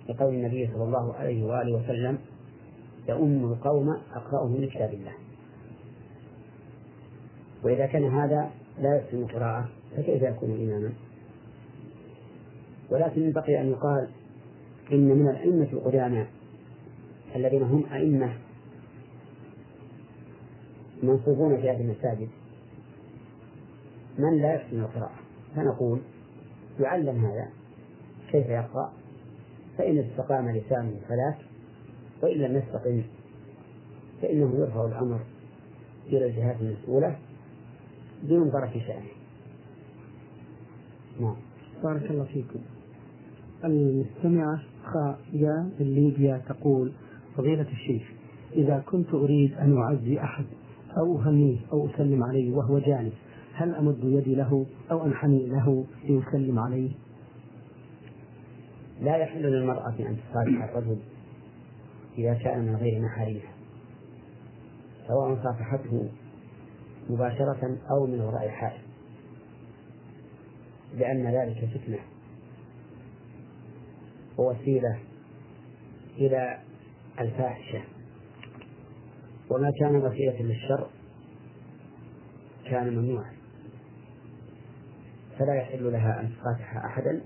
S2: لقول النبي صلى الله عليه وآله وسلم يؤم القوم أقرأهم من كتاب الله. وإذا كان هذا لا يحسن القراءة فكيف يكون إماما؟ ولكن بقي أن يقال إن من الأئمة القدامى الذين هم أئمة منصوبون في هذه المساجد من لا يحسن القراءة. فنقول يعلم هذا كيف يقرأ؟ فإن استقام لسانه فلاك وإن لم يستقم فإنه يرفع الأمر إلى الجهات المسؤولة بمنظرة شأنه.
S1: نعم. بارك الله فيكم. المستمعة خايا من ليبيا تقول فضيلة الشيخ إذا كنت أريد أن أعزي أحد أو أهنيه أو أسلم عليه وهو جالس هل أمد يدي له أو أنحني له ليسلم عليه؟
S2: لا يحل للمرأة أن تصافح الرجل إذا كان من غير محارمها سواء صافحته مباشرة أو من وراء حائل لأن ذلك فتنة ووسيلة إلى الفاحشة وما كان وسيلة للشر كان ممنوعا فلا يحل لها أن تصافح أحدا.